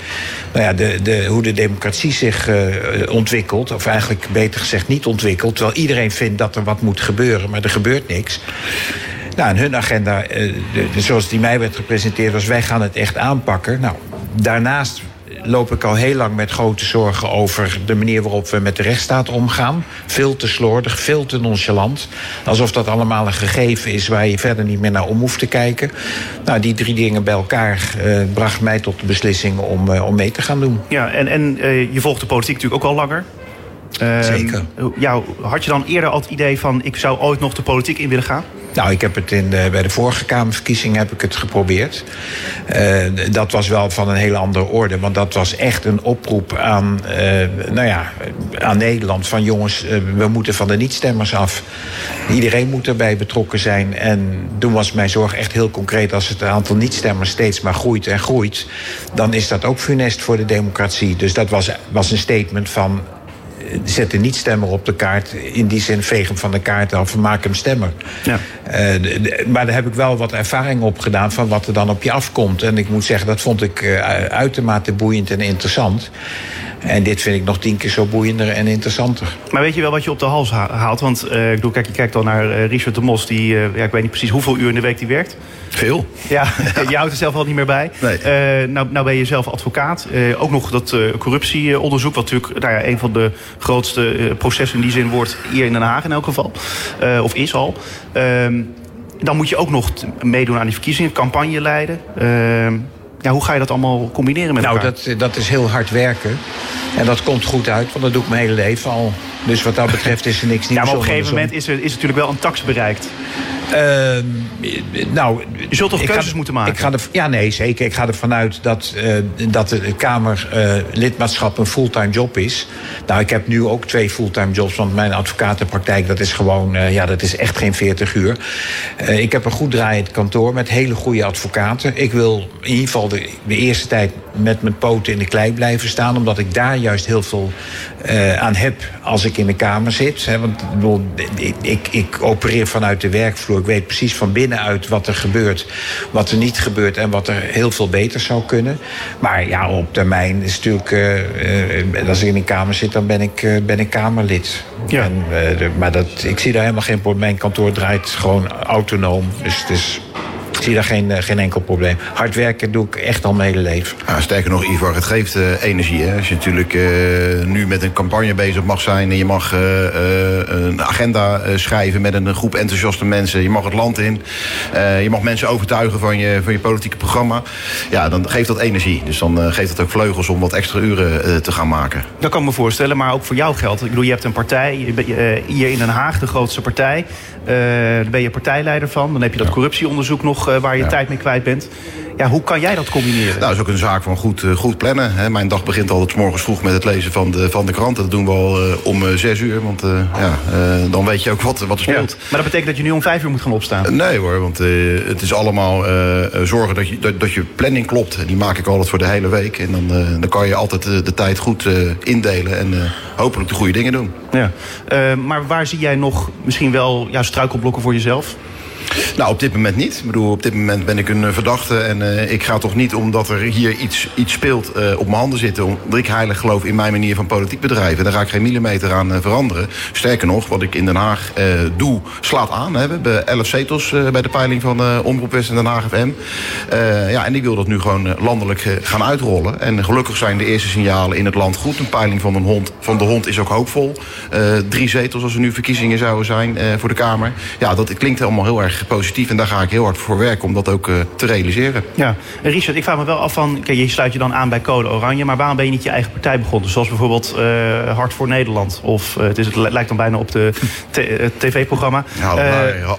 nou ja, de, de, hoe de democratie zich uh, ontwikkelt. Of eigenlijk beter gezegd niet ontwikkelt. Terwijl iedereen vindt dat er wat moet gebeuren, maar er gebeurt niks. Nou, en hun agenda, uh, de, zoals die mij werd gepresenteerd, was: wij gaan het echt aanpakken. Nou, daarnaast loop ik al heel lang met grote zorgen over de manier waarop we met de rechtsstaat omgaan. Veel te slordig, veel te nonchalant. Alsof dat allemaal een gegeven is waar je verder niet meer naar om hoeft te kijken. Nou, die drie dingen bij elkaar uh, bracht mij tot de beslissing om, uh, om mee te gaan doen. Ja, en, en uh, je volgt de politiek natuurlijk ook al langer. Ehm, Zeker. Ja, had je dan eerder al het idee van ik zou ooit nog de politiek in willen gaan? Nou, ik heb het in de, bij de vorige Kamerverkiezing heb ik het geprobeerd. Uh, dat was wel van een hele andere orde. Want dat was echt een oproep aan, uh, nou ja, aan Nederland. Van jongens, we moeten van de niet-stemmers af. Iedereen moet erbij betrokken zijn. En toen was mijn zorg echt heel concreet. Als het aantal niet-stemmers steeds maar groeit en groeit... dan is dat ook funest voor de democratie. Dus dat was, was een statement van zetten niet stemmer op de kaart. In die zin vegen van de kaart af, maak hem stemmer. Ja. Uh, maar daar heb ik wel wat ervaring op gedaan van wat er dan op je afkomt. En ik moet zeggen, dat vond ik uh, uitermate boeiend en interessant. En dit vind ik nog tien keer zo boeiender en interessanter. Maar weet je wel wat je op de hals haalt? Want uh, ik bedoel, kijk, je kijkt dan naar uh, Richard de Mos, die, uh, ja, ik weet niet precies hoeveel uur in de week die werkt. Veel. Ja, je houdt er zelf al niet meer bij. Nee. nou, nou ben je zelf advocaat. ook nog dat corruptieonderzoek, wat natuurlijk nou ja, een van de grootste processen in die zin wordt hier in Den Haag in elk geval. of is al. Ehm, dan moet je ook nog meedoen aan die verkiezingen, campagne leiden. Ja, hoe ga je dat allemaal combineren met nou, elkaar? Nou, dat, dat is heel hard werken. En dat komt goed uit, want dat doe ik mijn hele leven al. Dus wat dat betreft is er niks nieuws. Ja, maar op een gegeven moment is er, is natuurlijk wel een tax bereikt. Uh, nou, je zult toch keuzes moeten maken? Ik ga er, ja, nee, zeker. Ik ga ervan uit dat, uh, dat de Kamerlidmaatschap uh, een fulltime job is. Nou, ik heb nu ook twee fulltime jobs, want mijn advocatenpraktijk dat is gewoon, uh, ja, dat is echt geen 40 uur. ik heb een goed draaiend kantoor met hele goede advocaten. Ik wil in ieder geval de, de eerste tijd met mijn poten in de klei blijven staan, omdat ik daar juist heel veel aan heb als ik in de Kamer zit. Hè, want ik, ik, ik opereer vanuit de werkvloer. Ik weet precies van binnenuit wat er gebeurt, wat er niet gebeurt en wat er heel veel beter zou kunnen. Maar ja, op termijn is natuurlijk, uh, uh, als ik in de Kamer zit, dan ben ik, uh, ben ik Kamerlid. Ja. En, maar dat, ik zie daar helemaal geen probleem. Mijn kantoor draait gewoon autonoom. Dus het is ik zie daar geen, uh, geen enkel probleem. Hard werken doe ik echt al mijn hele leven. Ja, sterker nog, Ivar, het geeft uh, energie. Hè? Als je natuurlijk uh, nu met een campagne bezig mag zijn... en je mag een agenda schrijven met een groep enthousiaste mensen... je mag het land in, je mag mensen overtuigen van je, van je politieke programma... ja, dan geeft dat energie. Dus dan geeft dat ook vleugels om wat extra uren te gaan maken. Dat kan ik me voorstellen, maar ook voor jou geldt. Ik bedoel, je hebt een partij, hier in Den Haag, de grootste partij... daar ben je partijleider van. Dan heb je dat corruptieonderzoek nog waar je ja. tijd mee kwijt bent. Ja, hoe kan jij dat combineren? Nou, dat is ook een zaak van goed, uh, goed plannen. Hè. Mijn dag begint altijd s morgens vroeg met het lezen van de, van de krant. Dat doen we al uh, om zes uur, want ja, dan weet je ook wat, wat er speelt. Ja, maar dat betekent dat je nu om vijf uur moet gaan opstaan? nee hoor, want het is allemaal zorgen dat je, dat, dat, je planning klopt. Die maak ik altijd voor de hele week. En dan, dan kan je altijd de tijd goed indelen en hopelijk de goede dingen doen. Ja. maar waar zie jij nog misschien wel ja, struikelblokken voor jezelf? Nou, op dit moment niet. Ik bedoel, op dit moment ben ik een verdachte. En uh, ik ga toch niet, omdat er hier iets, iets speelt, uh, op mijn handen zitten. Omdat ik heilig geloof in mijn manier van politiek bedrijven. Daar ga ik geen millimeter aan veranderen. Sterker nog, wat ik in Den Haag doe, slaat aan. We hebben 11 zetels bij de peiling van Omroep West en Den Haag FM. ja, en ik wil dat nu gewoon landelijk gaan uitrollen. En gelukkig zijn de eerste signalen in het land goed. Een peiling van, een hond, van de hond is ook hoopvol. drie zetels als er nu verkiezingen zouden zijn voor de Kamer. Ja, dat klinkt allemaal heel erg positief. En daar ga ik heel hard voor werken om dat ook te realiseren. Ja, Richard, ik vraag me wel af van... Kijk, je sluit je dan aan bij Code Oranje... maar waarom ben je niet je eigen partij begonnen? Zoals bijvoorbeeld Hart voor Nederland. Of het, is, het lijkt dan bijna op de tv-programma. Nou,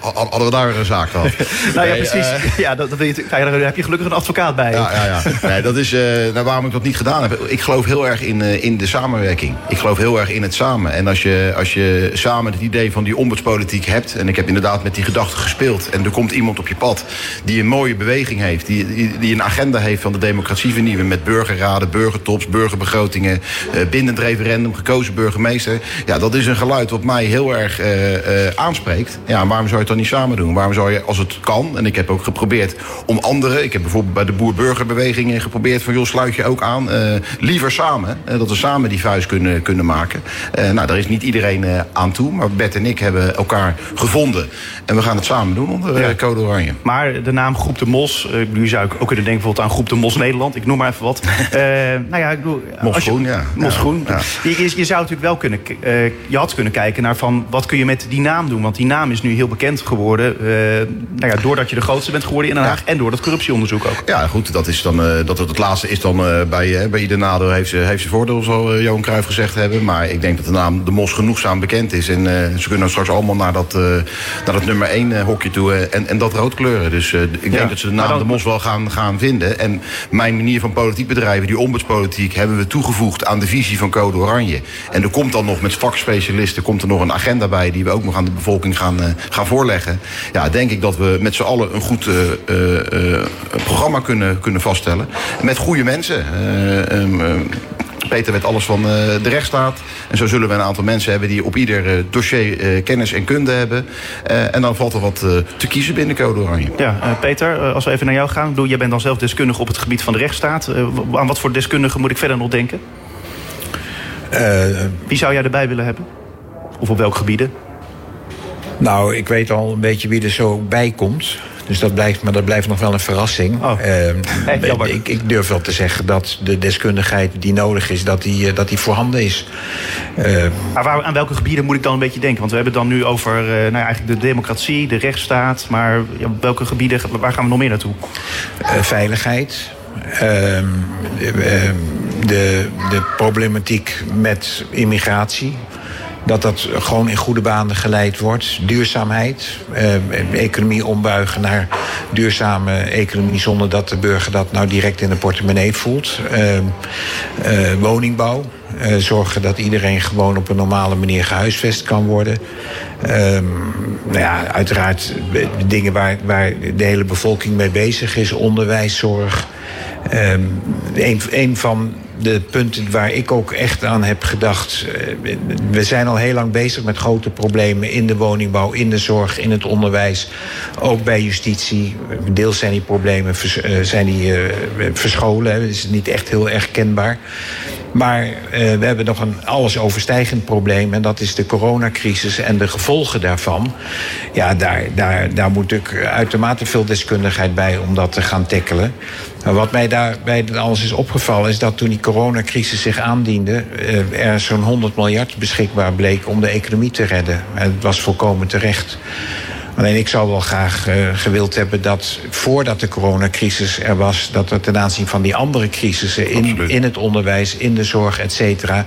hadden we daar een zaak gehad. nou ja, precies. ja, dat, dat, daar heb je gelukkig een advocaat bij. Ja, ja, ja. Nee, dat is nou, waarom ik dat niet gedaan heb. Ik geloof heel erg in, in de samenwerking. Ik geloof heel erg in het samen. En als je, als je samen het idee van die ombudspolitiek hebt... en ik heb inderdaad met die gedachte gespeeld... en er komt iemand op je pad die een mooie beweging heeft... die, die, een agenda heeft van de democratie vernieuwen... met burgerraden, burgertops, burgerbegrotingen... Uh, bindend referendum, gekozen burgemeester... ja, dat is een geluid wat mij heel erg uh, uh, aanspreekt. Ja, waarom zou je het dan niet samen doen? Waarom zou je, als het kan... en ik heb ook geprobeerd om anderen... ik heb bijvoorbeeld bij de boer-burgerbeweging geprobeerd... van joh, sluit je ook aan, liever samen... dat we samen die vuist kunnen, kunnen maken. Nou, daar is niet iedereen aan toe. Maar Bert en ik hebben elkaar gevonden. En we gaan het samen doen onder uh, Code Oranje. Maar de naam Groep de Mos... nu zou ik ook kunnen denken bijvoorbeeld aan Groep de Mos Nederland. Ik noem maar even wat. nou ja, ik bedoel... Mosgroen, ja. Mosgroen. Ja. Je, je, je, zou natuurlijk wel kunnen... je had kunnen kijken naar van... wat kun je met die naam doen? Want die naam is nu heel bekend geworden... nou ja, doordat je de grootste bent geworden in Den Haag... en door dat corruptieonderzoek ook. Ja, goed. Dat, is dan, dat het, het laatste is dan bij, bij ieder nadeel heeft ze, heeft ze voordeel... zal Johan Cruijff gezegd hebben. Maar ik denk dat de naam De Mos genoegzaam bekend is. En uh, ze kunnen straks allemaal naar dat, uh, naar dat nummer 1 uh, toe en, en dat rood kleuren. Dus ik denk dat ze de naam dan... De Mos wel gaan, gaan vinden. En mijn manier van politiek bedrijven, die ombudspolitiek... hebben we toegevoegd aan de visie van Code Oranje. En er komt dan nog met vakspecialisten komt er nog een agenda bij... die we ook nog aan de bevolking gaan, gaan voorleggen. Ja, denk ik dat we met z'n allen een goed programma kunnen, kunnen vaststellen. Met goede mensen. Um, Peter weet alles van uh, de rechtsstaat. En zo zullen we een aantal mensen hebben die op ieder uh, dossier uh, kennis en kunde hebben. en dan valt er wat te kiezen binnen Code Oranje. Ja, Peter, als we even naar jou gaan. Bedoel, jij bent dan zelf deskundige op het gebied van de rechtsstaat. aan wat voor deskundigen moet ik verder nog denken? Wie zou jij erbij willen hebben? Of op welke gebieden? Nou, ik weet al een beetje wie er zo bij komt. Dus dat blijft, maar dat blijft nog wel een verrassing. Oh. Uh, ik, ik, durf wel te zeggen dat de deskundigheid die nodig is, dat die, eh, dat die voorhanden is. Uh, maar waar, aan welke gebieden moet ik dan een beetje denken? Want we hebben het dan nu over uh, nou, eigenlijk de democratie, de rechtsstaat. Maar ja, welke gebieden, waar gaan we nog meer naartoe? veiligheid. Ehm, de, de problematiek met immigratie dat dat gewoon in goede banen geleid wordt. Duurzaamheid, eh, economie ombuigen naar duurzame economie... zonder dat de burger dat nou direct in de portemonnee voelt. Eh, eh, woningbouw, uh, zorgen dat iedereen gewoon op een normale manier gehuisvest kan worden. Um, nou ja, uiteraard dingen waar, waar de hele bevolking mee bezig is. Onderwijs, zorg. Um, een, van de punten waar ik ook echt aan heb gedacht. Eh, we zijn al heel lang bezig met grote problemen in de woningbouw, in de zorg, in het onderwijs. Ook bij justitie. Deels zijn die problemen eh, zijn die, verscholen. Is niet echt heel erg kenbaar. Maar uh, we hebben nog een alles overstijgend probleem. En dat is de coronacrisis en de gevolgen daarvan. Ja, daar, daar, daar moet ik uitermate veel deskundigheid bij om dat te gaan tackelen. Wat mij daarbij alles is opgevallen is dat toen die coronacrisis zich aandiende... Eh, er zo'n 100 miljard beschikbaar bleek om de economie te redden. En het was volkomen terecht. Alleen ik zou wel graag uh, gewild hebben dat voordat de coronacrisis er was, dat er ten aanzien van die andere crisissen in, in het onderwijs, in de zorg, et cetera,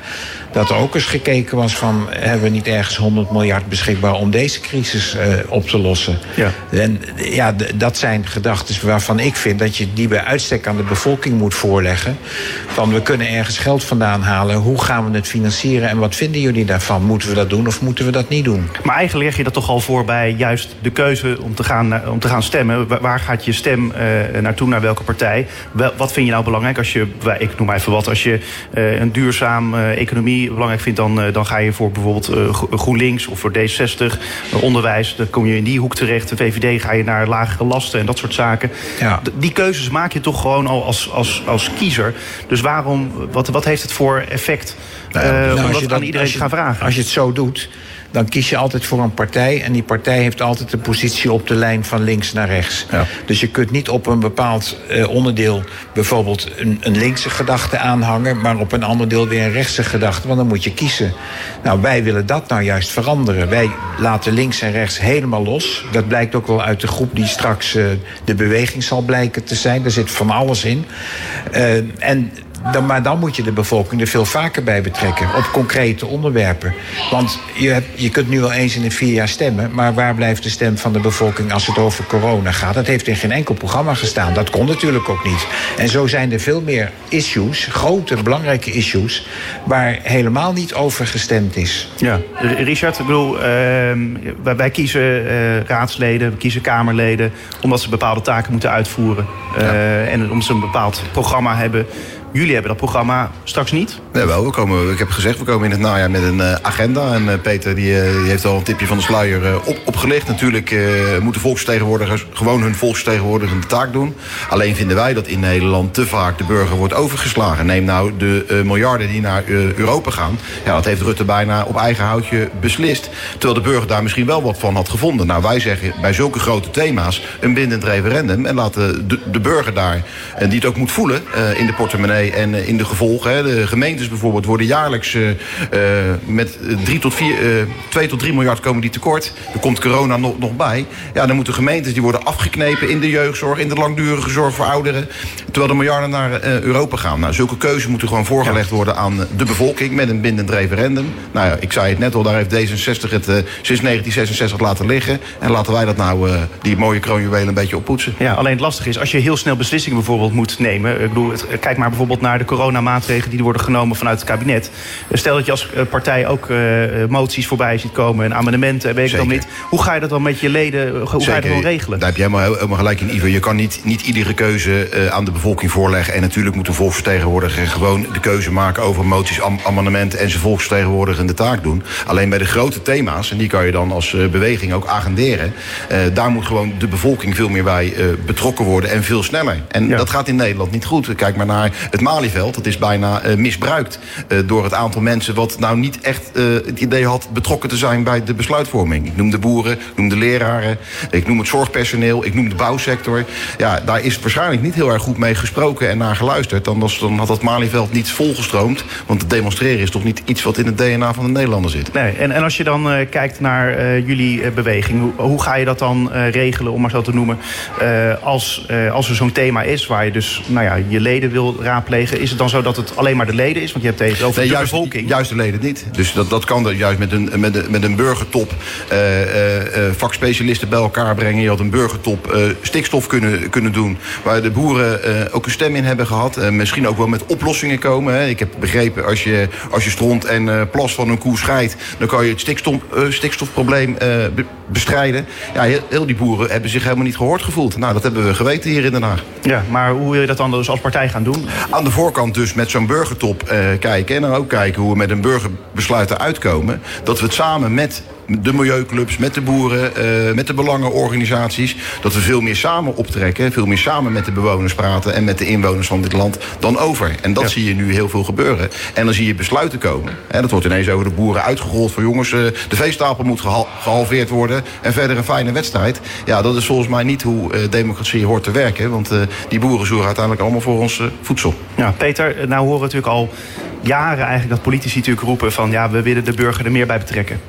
dat er ook eens gekeken was van hebben we niet ergens 100 miljard beschikbaar om deze crisis uh, op te lossen. Ja. En ja, dat zijn gedachten waarvan ik vind dat je die bij uitstek aan de bevolking moet voorleggen. Van we kunnen ergens geld vandaan halen. Hoe gaan we het financieren en wat vinden jullie daarvan? Moeten we dat doen of moeten we dat niet doen? Maar eigenlijk leg je dat toch al voor bij juist de keuze om te gaan, om te gaan stemmen. Waar gaat je stem uh, naartoe, naar welke partij? Wel, wat vind je nou belangrijk als je, ik noem maar even wat, als je uh, een duurzaam economie belangrijk vindt, dan, eh, dan ga je voor bijvoorbeeld uh, GroenLinks of voor D60, uh, onderwijs. Dan kom je in die hoek terecht. De VVD ga je naar lagere lasten en dat soort zaken. Ja. Die keuzes maak je toch gewoon al als, als, als kiezer. Dus waarom, wat, wat heeft het voor effect? Nou, uh, om dat aan iedereen te gaan vragen? Als je het zo doet dan kies je altijd voor een partij. En die partij heeft altijd een positie op de lijn van links naar rechts. Ja. Dus je kunt niet op een bepaald eh, onderdeel bijvoorbeeld een, een linkse gedachte aanhangen, maar op een ander deel weer een rechtse gedachte, want dan moet je kiezen. Nou, wij willen dat nou juist veranderen. Wij laten links en rechts helemaal los. Dat blijkt ook wel uit de groep die straks eh, de beweging zal blijken te zijn. Daar zit van alles in. Eh, en dan, maar dan moet je de bevolking er veel vaker bij betrekken. Op concrete onderwerpen. Want je, hebt, je kunt nu wel eens in de vier jaar stemmen. Maar waar blijft de stem van de bevolking als het over corona gaat? Dat heeft in geen enkel programma gestaan. Dat kon natuurlijk ook niet. En zo zijn er veel meer issues, grote, belangrijke issues. waar helemaal niet over gestemd is. Ja, Richard, ik bedoel, ehm, wij, wij kiezen eh, raadsleden, we kiezen kamerleden... omdat ze bepaalde taken moeten uitvoeren. Eh, En omdat ze een bepaald programma hebben. Jullie hebben dat programma straks niet. Nee, wel, we komen, ik heb gezegd, we komen in het najaar met een eh, agenda. En eh, Peter die, eh, die heeft al een tipje van de sluier op, opgelicht. Natuurlijk moeten volksvertegenwoordigers gewoon hun volksvertegenwoordigende taak doen. Alleen vinden wij dat in Nederland te vaak de burger wordt overgeslagen. Neem nou de miljarden die naar Europa gaan. Ja, dat heeft Rutte bijna op eigen houtje beslist. Terwijl de burger daar misschien wel wat van had gevonden. Nou, wij zeggen bij zulke grote thema's een bindend referendum. En laten de, de burger daar, en die het ook moet voelen in de portemonnee en eh, in de gevolgen. Hè. De gemeentes bijvoorbeeld worden jaarlijks eh, eh, met 3 tot 4, eh 2 tot 3 miljard komen die tekort. Er komt corona nog, nog bij. Ja, dan moeten gemeentes die worden afgeknepen in de jeugdzorg, in de langdurige zorg voor ouderen. Terwijl de miljarden naar Europa gaan. Nou, zulke keuzes moeten gewoon voorgelegd worden aan de bevolking met een bindend referendum. Nou ja, ik zei het net al, daar heeft D66 het sinds 1966 laten liggen. En laten wij dat nou, die mooie kroonjuwelen, een beetje oppoetsen. Ja, alleen het lastige is, als je heel snel beslissingen bijvoorbeeld moet nemen. Ik bedoel, het- kijk maar bijvoorbeeld naar de coronamaatregelen die er worden genomen vanuit het kabinet. Stel dat je als eh, partij ook eh, eh, moties voorbij ziet komen en amendementen, weet ik dan niet. Hoe ga je dat dan met je leden, hoe ga je dat dan regelen? Daar heb je helemaal, helemaal gelijk in, Ivo. Je kan niet, niet iedere keuze aan de bevolking voorleggen. En natuurlijk moet een volksvertegenwoordiger gewoon de keuze maken over moties, am- amendementen en zijn volksvertegenwoordigende taak doen. Alleen bij de grote thema's, en die kan je dan als beweging ook agenderen. daar moet gewoon de bevolking veel meer bij betrokken worden en veel sneller. En Ja. dat gaat in Nederland niet goed. Kijk maar naar het Malieveld. Dat is bijna eh, misbruikt eh, door het aantal mensen wat nou niet echt eh, het idee had betrokken te zijn bij de besluitvorming. Ik noem de boeren, ik noem de leraren, ik noem het zorgpersoneel, ik noem de bouwsector. Ja, daar is waarschijnlijk niet heel erg goed mee gesproken en naar geluisterd. Dan, was, dan had dat Malieveld niet volgestroomd. Want het demonstreren is toch niet iets wat in het DNA van de Nederlander zit. Nee, en, en als je dan kijkt naar jullie beweging, hoe, ga je dat dan regelen, om maar zo te noemen, als, als er zo'n thema is waar je dus nou ja, je leden wil raadplegen, is het dan zo dat het alleen maar de leden is? Want je hebt het over Nee, de juist, bevolking. juist de leden niet. Dus dat, dat kan juist met een, met een, met een burgertop eh, eh, eh, vakspecialisten bij elkaar brengen. Je had een burgertop stikstof kunnen, kunnen doen. Waar de boeren ook een stem in hebben gehad. En misschien ook wel met oplossingen komen. Hè. Ik heb begrepen, als je, als je stront en plas van een koe scheidt... dan kan je het stikstof, stikstofprobleem be- bestrijden. Ja, heel, heel die boeren hebben zich helemaal niet gehoord gevoeld. Nou, dat hebben we geweten hier in Den Haag. Ja, maar hoe wil je dat dan dus als partij gaan doen? Aan de voorkant dus met zo'n burgertop eh, kijken. En dan ook kijken hoe we met een burgerbesluit eruit komen. Dat we het samen met de milieuclubs, met de boeren, eh, met de belangenorganisaties... dat we veel meer samen optrekken, veel meer samen met de bewoners praten... en met de inwoners van dit land dan over. En dat Ja. zie je nu heel veel gebeuren. En dan zie je besluiten komen. Hè, dat wordt ineens over de boeren uitgerold van... jongens, eh, de veestapel moet gehal- gehalveerd worden en verder een fijne wedstrijd. Ja, dat is volgens mij niet hoe eh, democratie hoort te werken. Want die boeren zorgen uiteindelijk allemaal voor ons voedsel. Ja, Peter, nou horen we natuurlijk al jaren eigenlijk dat politici natuurlijk roepen van ja, we willen de burger er meer bij betrekken.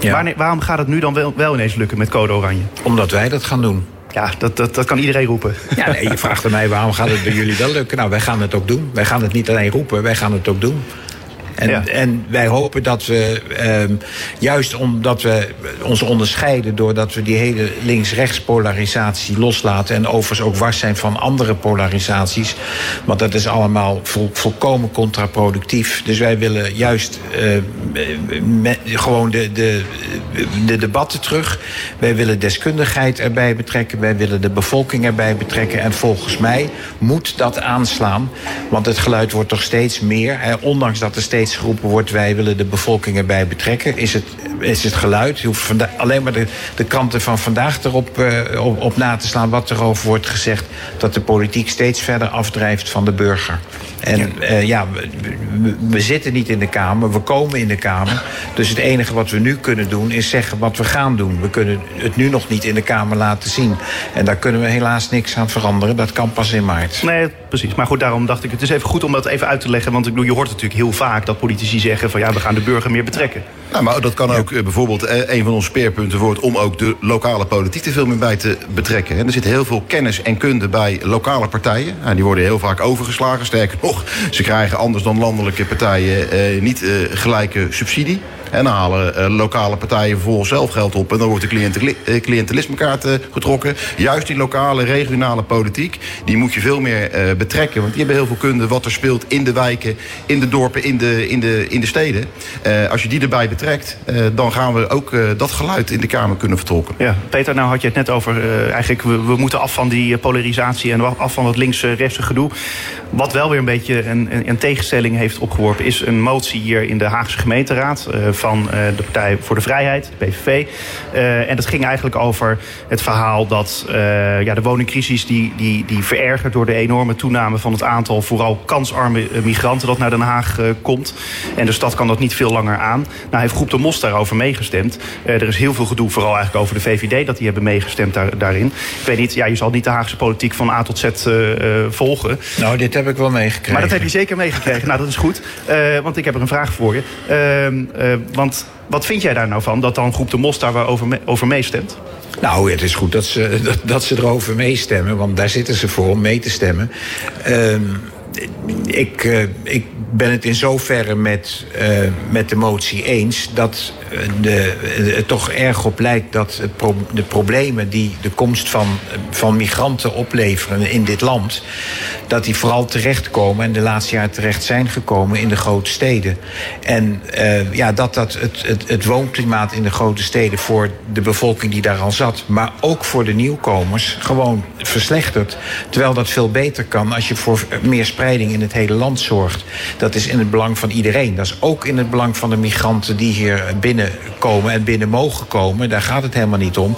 Ja. Wanneer- waarom gaat het nu dan wel, wel ineens lukken met code oranje? Omdat wij dat gaan doen. Ja, dat, dat, dat kan iedereen roepen. Ja, nee, je vraagt aan mij waarom gaat het bij jullie wel lukken. Nou, wij gaan het ook doen. Wij gaan het niet alleen roepen, wij gaan het ook doen. En, Ja. en wij hopen dat we, ehm, juist omdat we ons onderscheiden... doordat we die hele links-rechts polarisatie loslaten... en overigens ook wars zijn van andere polarisaties... want dat is allemaal vol- volkomen contraproductief. Dus wij willen juist eh, met, gewoon de, de, de debatten terug. Wij willen deskundigheid erbij betrekken. Wij willen de bevolking erbij betrekken. En volgens mij moet dat aanslaan. Want het geluid wordt toch steeds meer. Hè, ondanks dat er steeds geroepen wordt... wij willen de bevolking erbij betrekken. Is het, is het geluid. Je hoeft alleen maar de, de kranten van vandaag erop eh, op, op na te slaan... wat erover wordt gezegd. Dat de politiek steeds verder afdrijft van de burger. En ja, we, we, we, zitten niet in de Kamer, we komen in de Kamer. Dus het enige wat we nu kunnen doen is zeggen wat we gaan doen. We kunnen het nu nog niet in de Kamer laten zien. En daar kunnen we helaas niks aan veranderen. Dat kan pas in maart. Nee, precies. Maar goed, daarom dacht ik het is even goed om dat even uit te leggen. Want ik bedoel, je hoort natuurlijk heel vaak dat politici zeggen van ja, we gaan de burger meer betrekken. Nou, maar dat kan ook eh, bijvoorbeeld eh, een van onze speerpunten wordt om ook de lokale politiek er veel meer bij te betrekken. En er zit heel veel kennis en kunde bij lokale partijen. Nou, die worden heel vaak overgeslagen. Sterker nog, ze krijgen anders dan landelijke partijen eh, niet eh, gelijke subsidie. En dan halen uh, lokale partijen vervolgens zelf geld op. En dan wordt de uh, cliëntelismekaart uh, getrokken. Juist die lokale, regionale politiek, die moet je veel meer betrekken. Want die hebben heel veel kunde wat er speelt in de wijken, in de dorpen, in de, in de, in de steden. als je die erbij betrekt, dan gaan we ook dat geluid in de Kamer kunnen vertolken. Ja, Peter, nou had je het net over, eigenlijk we, we, moeten af van die polarisatie en af van dat links-rechtse gedoe. Wat wel weer een beetje een, een, een, tegenstelling heeft opgeworpen, is een motie hier in de Haagse gemeenteraad van de Partij voor de Vrijheid, de PVV. Uh, en dat ging eigenlijk over het verhaal dat uh, ja, de woningcrisis die, die, die verergert door de enorme toename van het aantal vooral kansarme migranten dat naar Den Haag komt. En de stad kan dat niet veel langer aan. Nou heeft Groep de Mos daarover meegestemd. er is heel veel gedoe, vooral eigenlijk over de VVD, dat die hebben meegestemd daar, daarin. Ik weet niet, ja, je zal niet de Haagse politiek van A tot Z volgen. Nou, dit heb ik wel meegekregen. Maar dat heb je zeker meegekregen. nou, dat is goed. want ik heb er een vraag voor je. Ehm, want wat vind jij daar nou van, dat dan Groep de Mos daar over, me, over meestemt? Nou, het is goed dat ze, dat, ze erover meestemmen, want daar zitten ze voor om mee te stemmen. Uh, ik, uh, ik ben het in zoverre met, uh, met de motie eens dat de, het toch erg op lijkt dat de problemen die de komst van, van migranten opleveren in dit land, dat die vooral terechtkomen en de laatste jaar terecht zijn gekomen in de grote steden. En ja, dat dat het, het, het woonklimaat in de grote steden voor de bevolking die daar al zat, maar ook voor de nieuwkomers, gewoon verslechtert. Terwijl dat veel beter kan als je voor meer spreiding in het hele land zorgt. Dat is in het belang van iedereen. Dat is ook in het belang van de migranten die hier binnenkomen en binnen mogen komen. Daar gaat het helemaal niet om.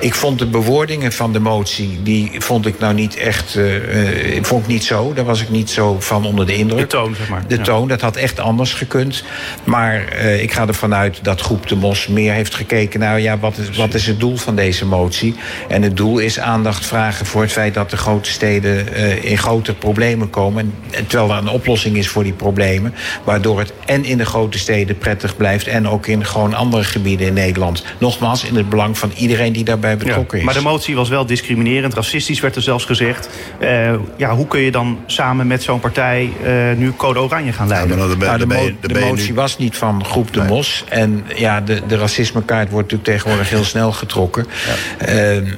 Ik vond de bewoordingen van de motie, die vond ik nou niet echt. Uh, vond ik niet zo. Daar was ik niet zo van onder de indruk. De toon, zeg maar. De toon, dat had echt anders gekund. Maar uh, ik ga ervan uit dat Groep de Mos meer heeft gekeken naar ja, wat is, wat is het doel van deze motie. En het doel is aandacht vragen voor het feit dat de grote steden uh, in grote problemen komen. En, terwijl er een oplossing is voor die problemen. Waardoor het en in de grote steden prettig blijft. En ook in gewoon andere gebieden in Nederland. Nogmaals, in het belang van iedereen die daarbij betrokken ja, is. Maar de motie was wel discriminerend. Racistisch werd er zelfs gezegd. Uh, ja, hoe kun je dan samen met zo'n partij uh, nu code oranje gaan leiden? Ja, de, nou, de, mo de, motie was niet van groep de nee. Mos. En ja, de, de racismekaart wordt natuurlijk tegenwoordig heel snel getrokken. Ja. Uh,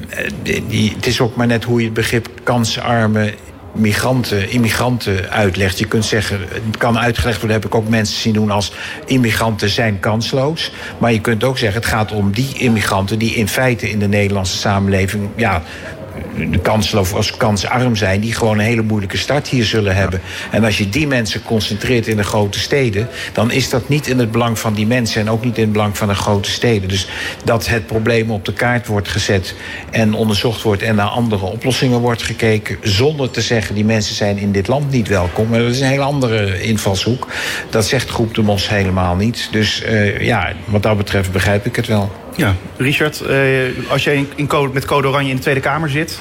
die, het is ook maar net hoe je het begrip kansarme migranten, immigranten uitlegt. Je kunt zeggen, het kan uitgelegd worden, heb ik ook mensen zien doen als immigranten zijn kansloos. Maar je kunt ook zeggen, het gaat om die immigranten die in feite in de Nederlandse samenleving ja, de kansloos als kansarm zijn, die gewoon een hele moeilijke start hier zullen hebben. En als je die mensen concentreert in de grote steden, dan is dat niet in het belang van die mensen en ook niet in het belang van de grote steden. Dus dat het probleem op de kaart wordt gezet en onderzocht wordt en naar andere oplossingen wordt gekeken, zonder te zeggen die mensen zijn in dit land niet welkom. Maar dat is een hele andere invalshoek. Dat zegt Groep de Mos helemaal niet. Dus uh, ja, wat dat betreft begrijp ik het wel. Ja, Richard, uh, als jij in code, met code oranje in de Tweede Kamer zit,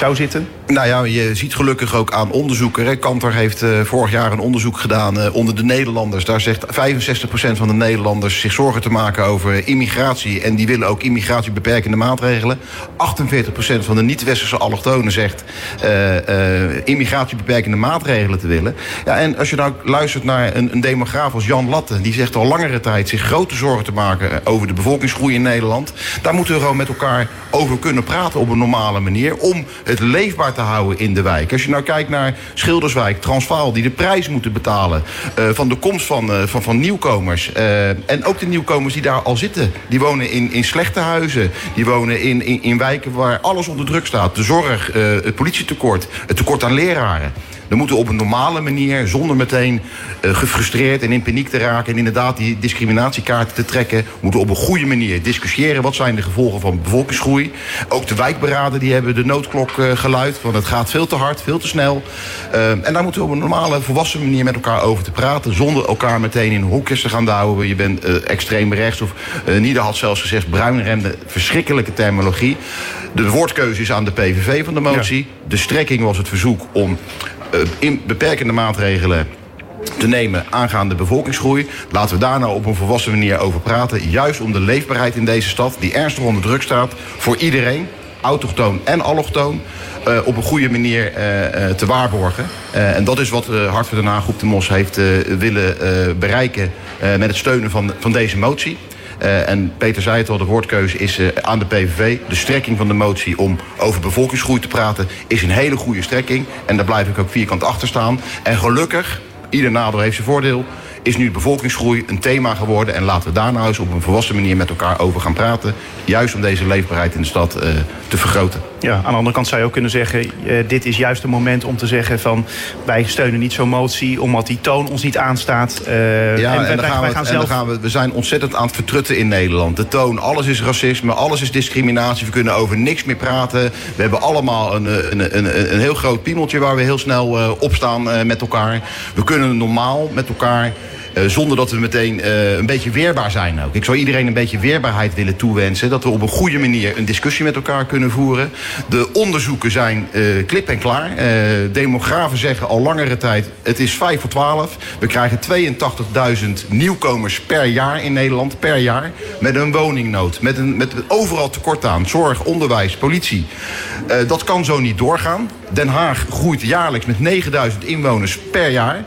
zou zitten? Nou ja, je ziet gelukkig ook aan onderzoeken. Hè. Kanter heeft uh, vorig jaar een onderzoek gedaan uh, onder de Nederlanders. Daar zegt 65% van de Nederlanders zich zorgen te maken over immigratie. En die willen ook immigratiebeperkende maatregelen. 48% van de niet-westerse allochtonen zegt immigratiebeperkende maatregelen te willen. Ja, en als je nou luistert naar een, een demograaf als Jan Latte... die zegt al langere tijd zich grote zorgen te maken over de bevolkingsgroei in Nederland. Daar moeten we gewoon met elkaar over kunnen praten op een normale manier... om het leefbaar te houden in de wijk. Als je nou kijkt naar Schilderswijk, Transvaal... die de prijs moeten betalen uh, van de komst van, uh, van, van nieuwkomers. Uh, en ook de nieuwkomers die daar al zitten. Die wonen in, in slechte huizen. Die wonen in, in, in wijken waar alles onder druk staat. De zorg, het politietekort, het tekort aan leraren. Dan moeten we op een normale manier, zonder meteen uh, gefrustreerd en in paniek te raken... en inderdaad die discriminatiekaarten te trekken... moeten we op een goede manier discussiëren. Wat zijn de gevolgen van bevolkingsgroei? Ook de wijkberaden die hebben de noodklok uh, geluid. Want het gaat veel te hard, veel te snel. Uh, en daar moeten we op een normale, volwassen manier met elkaar over te praten. Zonder elkaar meteen in hoekjes te gaan douwen. Je bent extreem rechts. Of Nieder had zelfs gezegd bruinremde. Verschrikkelijke terminologie. De woordkeuze is aan de PVV van de motie. Ja. De strekking was het verzoek om in beperkende maatregelen te nemen aangaande bevolkingsgroei. Laten we daar nou op een volwassen manier over praten. Juist om de leefbaarheid in deze stad, die ernstig onder druk staat... voor iedereen, autochtoon en allochtoon... Uh, op een goede manier uh, te waarborgen. en dat is wat Hart voor Den Haag Groep de Mos heeft willen bereiken... met het steunen van, van deze motie. En Peter zei het al, de woordkeuze is aan de PVV. De strekking van de motie om over bevolkingsgroei te praten... is een hele goede strekking. En daar blijf ik ook vierkant achter staan. En gelukkig ieder nadeel heeft zijn voordeel. Is nu bevolkingsgroei een thema geworden. En laten we daar nou eens op een volwassen manier met elkaar over gaan praten. Juist om deze leefbaarheid in de stad uh, te vergroten. Ja, aan de andere kant zou je ook kunnen zeggen... Uh, dit is juist het moment om te zeggen van... wij steunen niet zo'n motie omdat die toon ons niet aanstaat. Uh, ja, en, en, dan gaan, we, gaan, zelf... en dan gaan we, we zijn ontzettend aan het vertrutten in Nederland. De toon, alles is racisme, alles is discriminatie. We kunnen over niks meer praten. We hebben allemaal een, een, een, een heel groot piemeltje... waar we heel snel uh, op staan uh, met elkaar. We kunnen normaal met elkaar... Uh, zonder dat we meteen uh, een beetje weerbaar zijn ook. Ik zou iedereen een beetje weerbaarheid willen toewensen. Dat we op een goede manier een discussie met elkaar kunnen voeren. De onderzoeken zijn uh, klip en klaar. demografen zeggen al langere tijd... het is 5 voor 12. We krijgen 82.000 nieuwkomers per jaar in Nederland. Per jaar. Met een woningnood. Met, een, met overal tekort aan. Zorg, onderwijs, politie. dat kan zo niet doorgaan. Den Haag groeit jaarlijks met 9000 inwoners per jaar.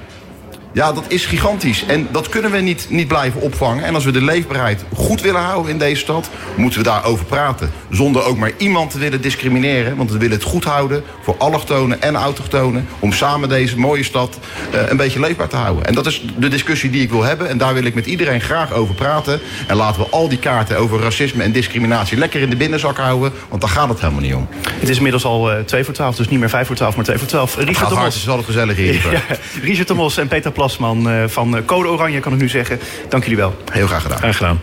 Ja, dat is gigantisch. En dat kunnen we niet, niet blijven opvangen. En als we de leefbaarheid goed willen houden in deze stad... moeten we daarover praten. Zonder ook maar iemand te willen discrimineren. Want we willen het goed houden voor allochtonen en autochtonen... om samen deze mooie stad uh, een beetje leefbaar te houden. En dat is de discussie die ik wil hebben. En daar wil ik met iedereen graag over praten. En laten we al die kaarten over racisme en discriminatie... lekker in de binnenzak houden. Want daar gaat het helemaal niet om. Het is inmiddels al uh, 2 voor 12, dus niet meer 5 voor 12, maar 2 voor 12. Richard gaat hard, het is altijd gezellig hier. ja, Richard de Mos en Peter Plasman van Code Oranje, kan ik nu zeggen. Dank jullie wel. Heel graag gedaan. Graag gedaan.